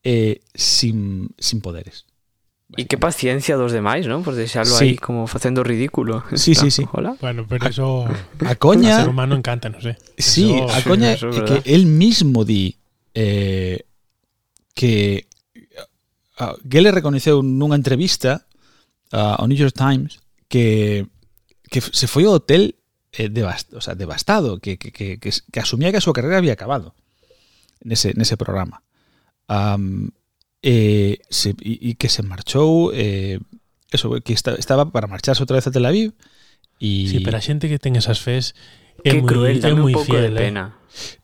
eh, sin, sin poderes. E que paciencia dos demais, non? Por deixarlo sí. aí como facendo ridículo. Sí, sí, sí. Hola. Bueno, pero eso... A coña... A ser humano encanta, non sé. Sí, eso, a coña sí, é que él mismo di eh, que... Uh, que le recoñeceu nunha entrevista uh, ao New York Times que, que se fue a hotel eh, devast, o sea, devastado, que, que, que, asumía que su carrera había acabado en ese, en ese programa. Um, eh, se, y, y, que se marchó, eh, eso, que estaba para marcharse otra vez a Tel Aviv. Y... Sí, pero la gente que tenga esas fes es muy, cruel, es muy un poco fiel, de pena.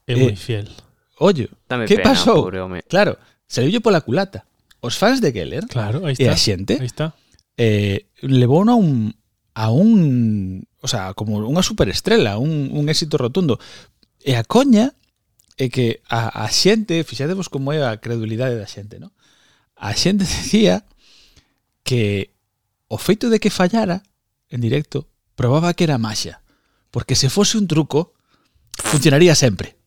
Es muy eh, fiel. Oye, dame ¿qué pena, pasó? Pobre claro, salió yo por la culata. Os fans de Keller. Claro, ahí está. Y la gente. Ahí está. Eh, levou a un a un, o sea, como unha superestrela, un, un éxito rotundo. E a coña é que a, a xente, fixadevos como é a credulidade da xente, ¿no? A xente decía que o feito de que fallara en directo probaba que era maxa, porque se fose un truco funcionaría sempre.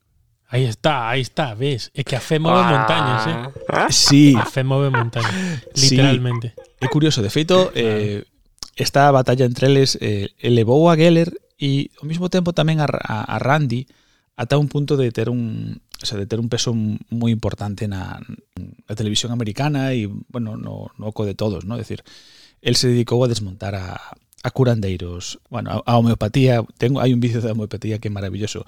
Aí está, aí está, ves? É que a fe move ah. montañas, eh? ¿Ah? Sí. A fe move montañas, literalmente. Sí. É curioso, de feito, eh, esta batalla entre eles eh, elevou a Geller e ao mesmo tempo tamén a, a, a Randy ata un punto de ter un o sea, de ter un peso moi importante na, na televisión americana e, bueno, no, no oco de todos, ¿no? Es decir, el se dedicou a desmontar a, a curandeiros, bueno, a, a homeopatía, tengo, hai un vídeo de homeopatía que é maravilloso,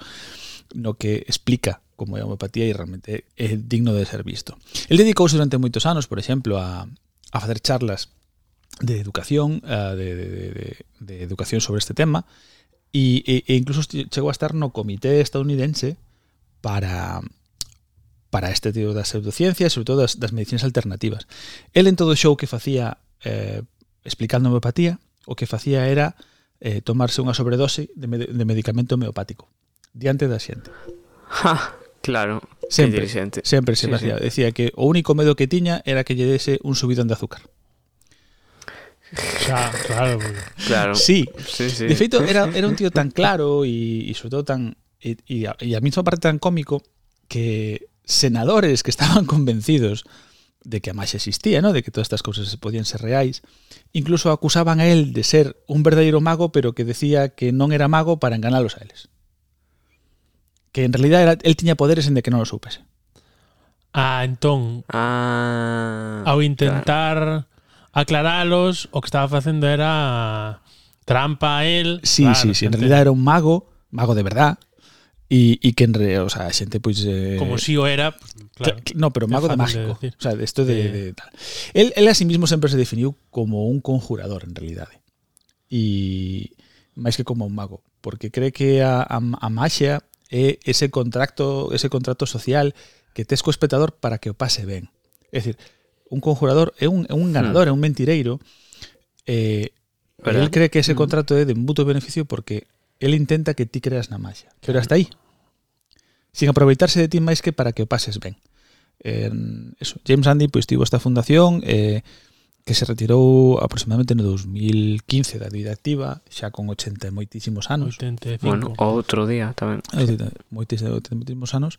no que explica como é a homeopatía e realmente é digno de ser visto. El dedicouse durante moitos anos, por exemplo, a, a facer charlas de educación, eh, de, de, de, de educación sobre este tema, e, e, e incluso chegou a estar no comité estadounidense para para este tipo das pseudociencias, sobre todo das, das medicinas alternativas. El en todo o show que facía eh, explicando homeopatía, o que facía era eh, tomarse unha sobredose de, med de medicamento homeopático diante da xente. Ja, claro. Sempre, sempre se sí, facía. Sí. Decía que o único medo que tiña era que lle dese un subidón de azúcar. Xa, claro, porque... claro. Sí. sí, sí. De feito, era, era un tío tan claro e, e sobre todo tan e, e, a, e a mesma parte tan cómico que senadores que estaban convencidos de que a máis existía, ¿no? de que todas estas cousas se podían ser reais, incluso acusaban a él de ser un verdadeiro mago, pero que decía que non era mago para enganalos a eles que en realidad era, el tiña poderes en de que non o supese. Ah, entón, ah, ao intentar claro. aclaralos, o que estaba facendo era trampa a él. Sí, claro, sí, sí, en realidad era un mago, mago de verdad, e, e que en re, o sea, a xente pois pues, eh, como si o era, pues, claro. No, pero mago de mágico, de decir. o sea, esto de, eh. de tal. El, él a sí mismo sempre se definiu como un conjurador en realidade. E máis que como un mago, porque cree que a, a, a maxia é ese contrato, ese contrato social que tes co espectador para que o pase ben. É dicir, un conjurador é un, é un ganador, hmm. é un mentireiro eh, pero él cree que ese hmm. contrato é de mutuo beneficio porque él intenta que ti creas na magia. Pero hasta aí. Sin aproveitarse de ti máis que para que o pases ben. Eh, eso, James Andy pois pues, tivo esta fundación eh, que se retirou aproximadamente no 2015 da vida activa, xa con 80 e moitísimos anos. 85. Bueno, outro día tamén. Moitísimos, moitísimos anos.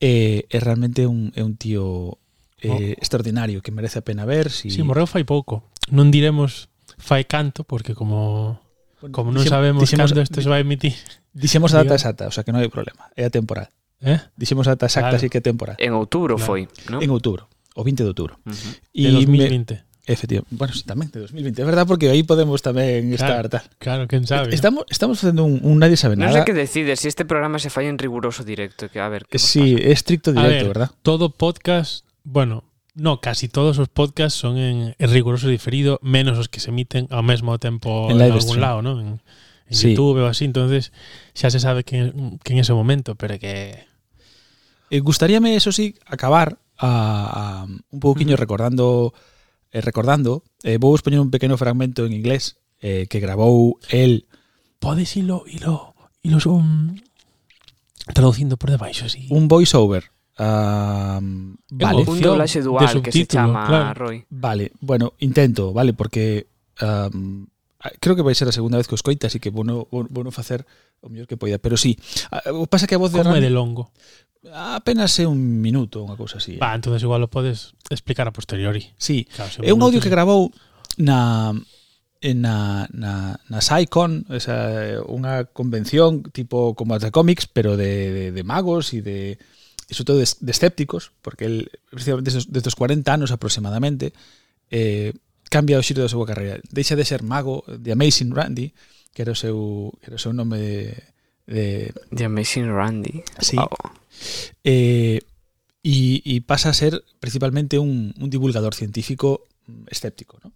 E, eh, é realmente un, é un tío eh, oh. extraordinario que merece a pena ver. Si... Sí, morreu fai pouco. Non diremos fai canto, porque como como non dixemos, sabemos dixemos, cando isto se vai emitir. Dixemos a data exacta, o sea que non hai problema. É a temporal. Eh? Dixemos a data exacta, claro. así que é temporal. En outubro claro. foi, non? En outubro, o 20 de outubro. Uh -huh. E de 2020. Me, efectivamente, bueno, sí, tamén de 2020, é verdad porque aí podemos tamén estar Claro. tal. Claro, quen sabe. Estamos estamos facendo un, un nadie sabe Non nada. sei que decide si este programa se fai en riguroso directo, que a ver, que Sí, é estricto A directo, ver, verdad? todo podcast, bueno, no, casi todos os podcasts son en, en riguroso diferido, menos os que se emiten ao mesmo tempo En algún stream. lado, ¿no? En, en Sí. YouTube ou así, entonces xa se sabe que, que en ese momento, pero que Eh, gustaríame, eso sí, acabar a, a un pouquiño recordando eh, recordando, eh, vou poñer un pequeno fragmento en inglés eh, que grabou el podes ilo, ilo, ilo son traducindo por debaixo así. Un voiceover. Um, vale. Un doblaxe dual que se chama claro. Roy. Vale, bueno, intento, vale, porque um, creo que vai ser a segunda vez que os coita, así que bueno, bueno facer o mellor que poida, pero sí. O pasa que a voz de Como Rami, de longo? apenas é un minuto, unha cousa así. Eh. Va, entonces igual o podes explicar a posteriori. Sí, claro, é un audio que grabou na na, na, na SciCon, esa, unha convención tipo como as de cómics, pero de, de, de magos e de e sobre todo de, de escépticos, porque el precisamente desde os 40 anos aproximadamente eh, cambia o xiro da súa carreira. Deixa de ser mago de Amazing Randy, que era o seu, era o seu nome de, de... The Amazing Randy. Sí. Wow. Eh, y, y, pasa a ser principalmente un, un divulgador científico mm, escéptico. ¿no?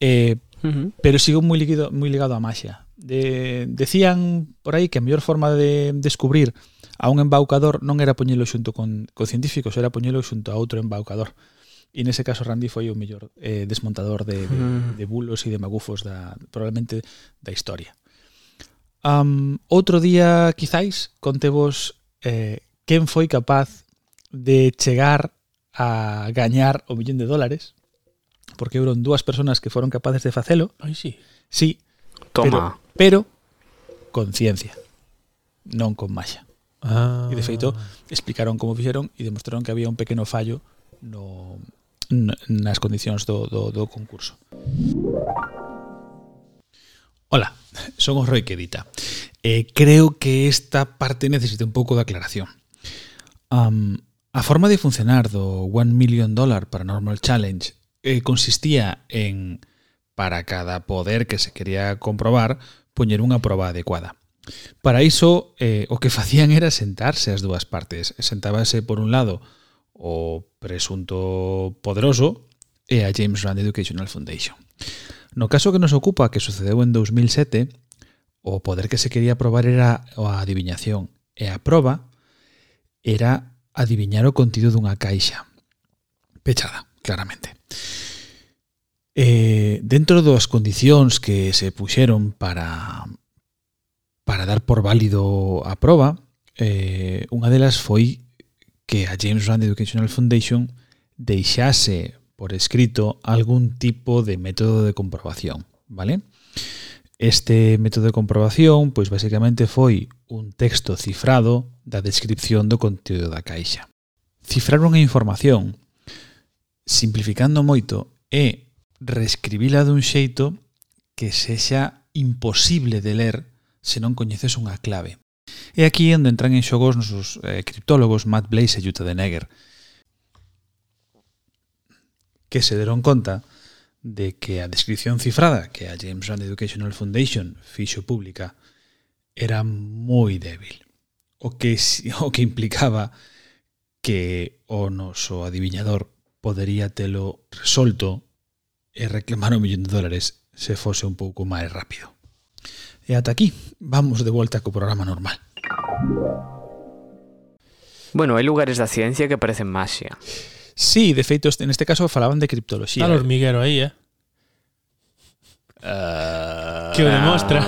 Eh, uh -huh. Pero sigo muy ligado, muy ligado a maxia. De, decían por aí que a mellor forma de descubrir a un embaucador non era poñelo xunto con, con científicos, era poñelo xunto a outro embaucador. E nese caso Randy foi o mellor eh, desmontador de, de, mm. de bulos e de magufos da, probablemente da historia. Um, outro día, quizáis, contevos eh, quen foi capaz de chegar a gañar o millón de dólares, porque houron dúas persoas que foron capaces de facelo. Ai, sí. Sí. Toma. Pero, pero con ciencia, non con maxa. Ah. E de feito, explicaron como fixeron e demostraron que había un pequeno fallo no, nas condicións do, do, do concurso. Ola, son o Roy que edita eh, creo que esta parte necesita un pouco de aclaración. Um, a forma de funcionar do One Million Dollar Paranormal Challenge eh, consistía en, para cada poder que se quería comprobar, poñer unha proba adecuada. Para iso, eh, o que facían era sentarse as dúas partes. Sentábase, por un lado, o presunto poderoso e a James Rand Educational Foundation. No caso que nos ocupa, que sucedeu en 2007, o poder que se quería probar era a adiviñación e a proba era adiviñar o contido dunha caixa pechada, claramente. Eh, dentro das condicións que se puxeron para para dar por válido a proba, eh, unha delas foi que a James Rand Educational Foundation deixase por escrito algún tipo de método de comprobación, vale? Este método de comprobación, pois basicamente foi un texto cifrado da descripción do contido da caixa. Cifrar unha información, simplificando moito, é reescribila dun xeito que sexa imposible de ler se non coñeces unha clave. E aquí onde entran en xogos nosos eh, criptólogos Matt Blaze e Jutta Denegger, que se deron conta de que a descripción cifrada que a James Rand Educational Foundation fixo pública era moi débil o que, o que implicaba que o noso adiviñador podería telo resolto e reclamar un millón de dólares se fose un pouco máis rápido. E ata aquí, vamos de volta co programa normal. Bueno, hai lugares da ciencia que parecen maxia. Sí, de feito, este- caso falaban de criptoloxía. Está el hormiguero aí, eh? Ah, Que o demostra.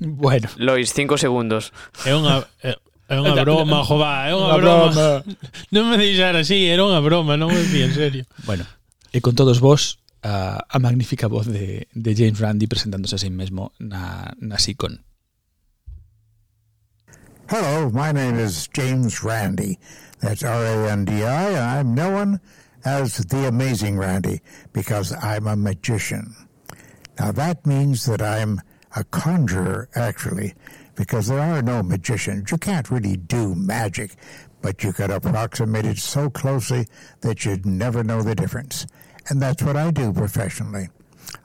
Bueno, Lois, cinco segundos. É unha é, é unha broma, jova, é unha Unha broma. broma. Non me deixar así, era unha broma, non me en serio. Bueno, e con todos vos a, a magnífica voz de, de James Randi presentándose a sí mesmo na, na SICON. Hello, my name is James Randy. That's R A N D I, I'm known as the Amazing Randy because I'm a magician. Now, that means that I'm a conjurer, actually, because there are no magicians. You can't really do magic, but you can approximate it so closely that you'd never know the difference. And that's what I do professionally.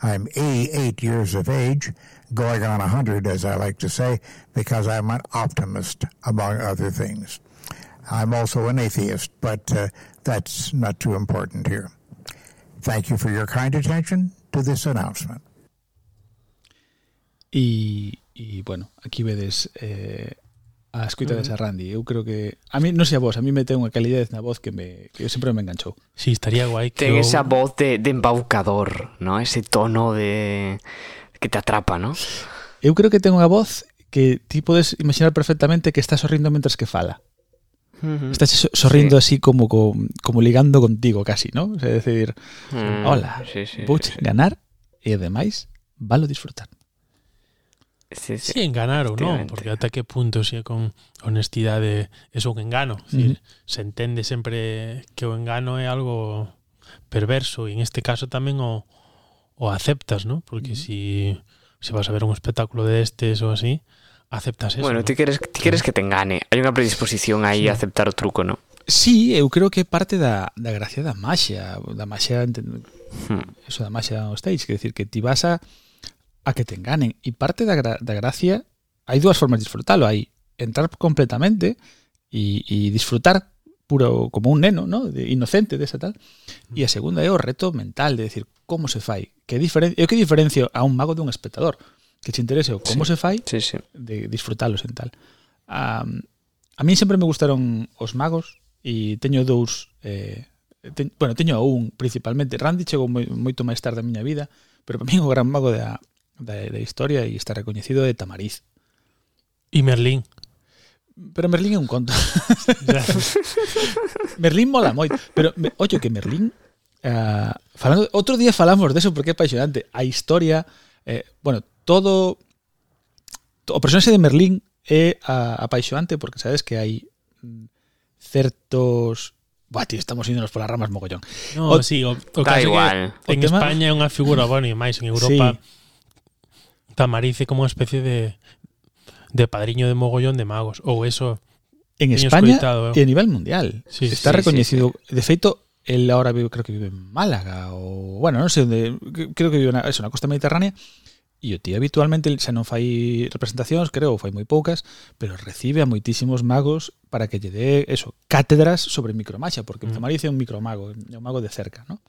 I'm 88 years of age, going on 100, as I like to say, because I'm an optimist, among other things. I'm also an atheist, but uh, that's not too important here. Thank you for your kind attention to this announcement. E, e bueno, aquí vedes eh, a escuita desa Randy. Eu creo que a mí non sei a vos, a mí me ten unha calidez na voz que me que sempre me enganchou. Sí, estaría guai que Ten esa voz de, de embaucador, ¿no? Ese tono de que te atrapa, ¿no? Eu creo que ten unha voz que ti podes imaginar perfectamente que está sorrindo mentres que fala. Estás sonriendo sí. así como, como, como, ligando contigo casi, ¿no? O sea, es decir, mm, hola, sí, sí, Butch, ganar y además, valo disfrutar. Sí, sí. sí ganar o no, porque ata que punto se con honestidade é un engano. Es decir, uh -huh. Se entende sempre que o engano é algo perverso e en este caso tamén o, o aceptas, ¿no? Porque uh -huh. si, si vas a ver un espectáculo de estes ou así, aceptas eso. Bueno, ti queres, ti queres que te engane. Hai unha predisposición aí sí. a aceptar o truco, non? Sí, eu creo que é parte da, da gracia da maxia, da maxia hmm. eso da maxia on stage, quer decir que ti vas a a que te enganen e parte da, gra, da gracia hai dúas formas de disfrutalo, hai entrar completamente e, e disfrutar puro como un neno, ¿no? De, inocente desa de tal. E a segunda é o reto mental de decir como se fai, que diferen eu que diferencio a un mago dun espectador que che interese o como sí, se fai, sí, sí. de disfrutalos en tal. Um, a mí sempre me gustaron os magos e teño dous eh, te, bueno, teño a un principalmente. Randy chegou moi, moito máis tarde a miña vida, pero para mí o gran mago da, da, da historia e está recoñecido de Tamariz. E Merlín. Pero Merlín é un conto. Merlín mola moito, pero me, ollo que Merlín Uh, falando, outro día falamos de eso porque é apaixonante. A historia, eh, bueno, todo o personaxe de Merlín é a, apaixoante porque sabes que hai mm, certos Buah, tío, estamos índonos polas ramas mogollón. No, o, sí, o, o da igual. Que en tema... España é unha figura, bueno, e máis en Europa sí. tamarice como unha especie de de padriño de mogollón de magos, ou eso en España eh. e a nivel mundial. Sí, Está sí, recoñecido, sí, sí. de feito, el ahora vive, creo que vive en Málaga ou bueno, non sei onde, creo que vive na, eso, na costa mediterránea E o tío habitualmente xa non fai representacións, creo, fai moi poucas, pero recibe a moitísimos magos para que lle dé eso, cátedras sobre micromaxia, porque mm. Zomariz é un micromago, é un mago de cerca, ¿no?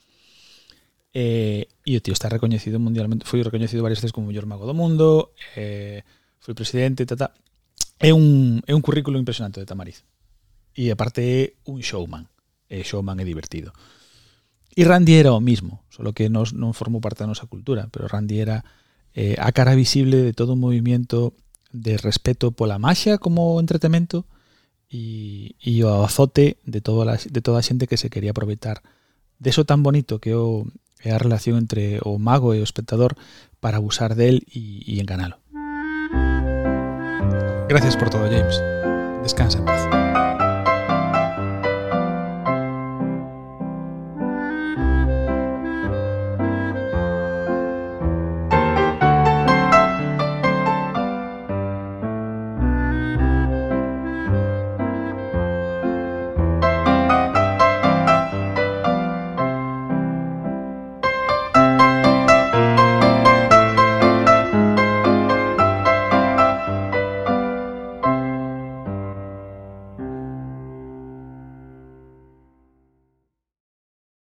Eh, e o tío está recoñecido mundialmente, foi recoñecido varias veces como o mellor mago do mundo, eh, foi presidente, ta, ta. É un, é un currículo impresionante de Tamariz. E aparte é un showman. É showman é divertido. E Randy era o mismo, solo que nos, non formou parte da nosa cultura, pero Randy era eh, a cara visible de todo un movimento de respeto pola maxia como entretemento e, e o azote de toda, a, de toda que se quería aproveitar de eso tan bonito que o, é a relación entre o mago e o espectador para abusar del e, e enganalo. Gracias por todo, James. Descansa en paz.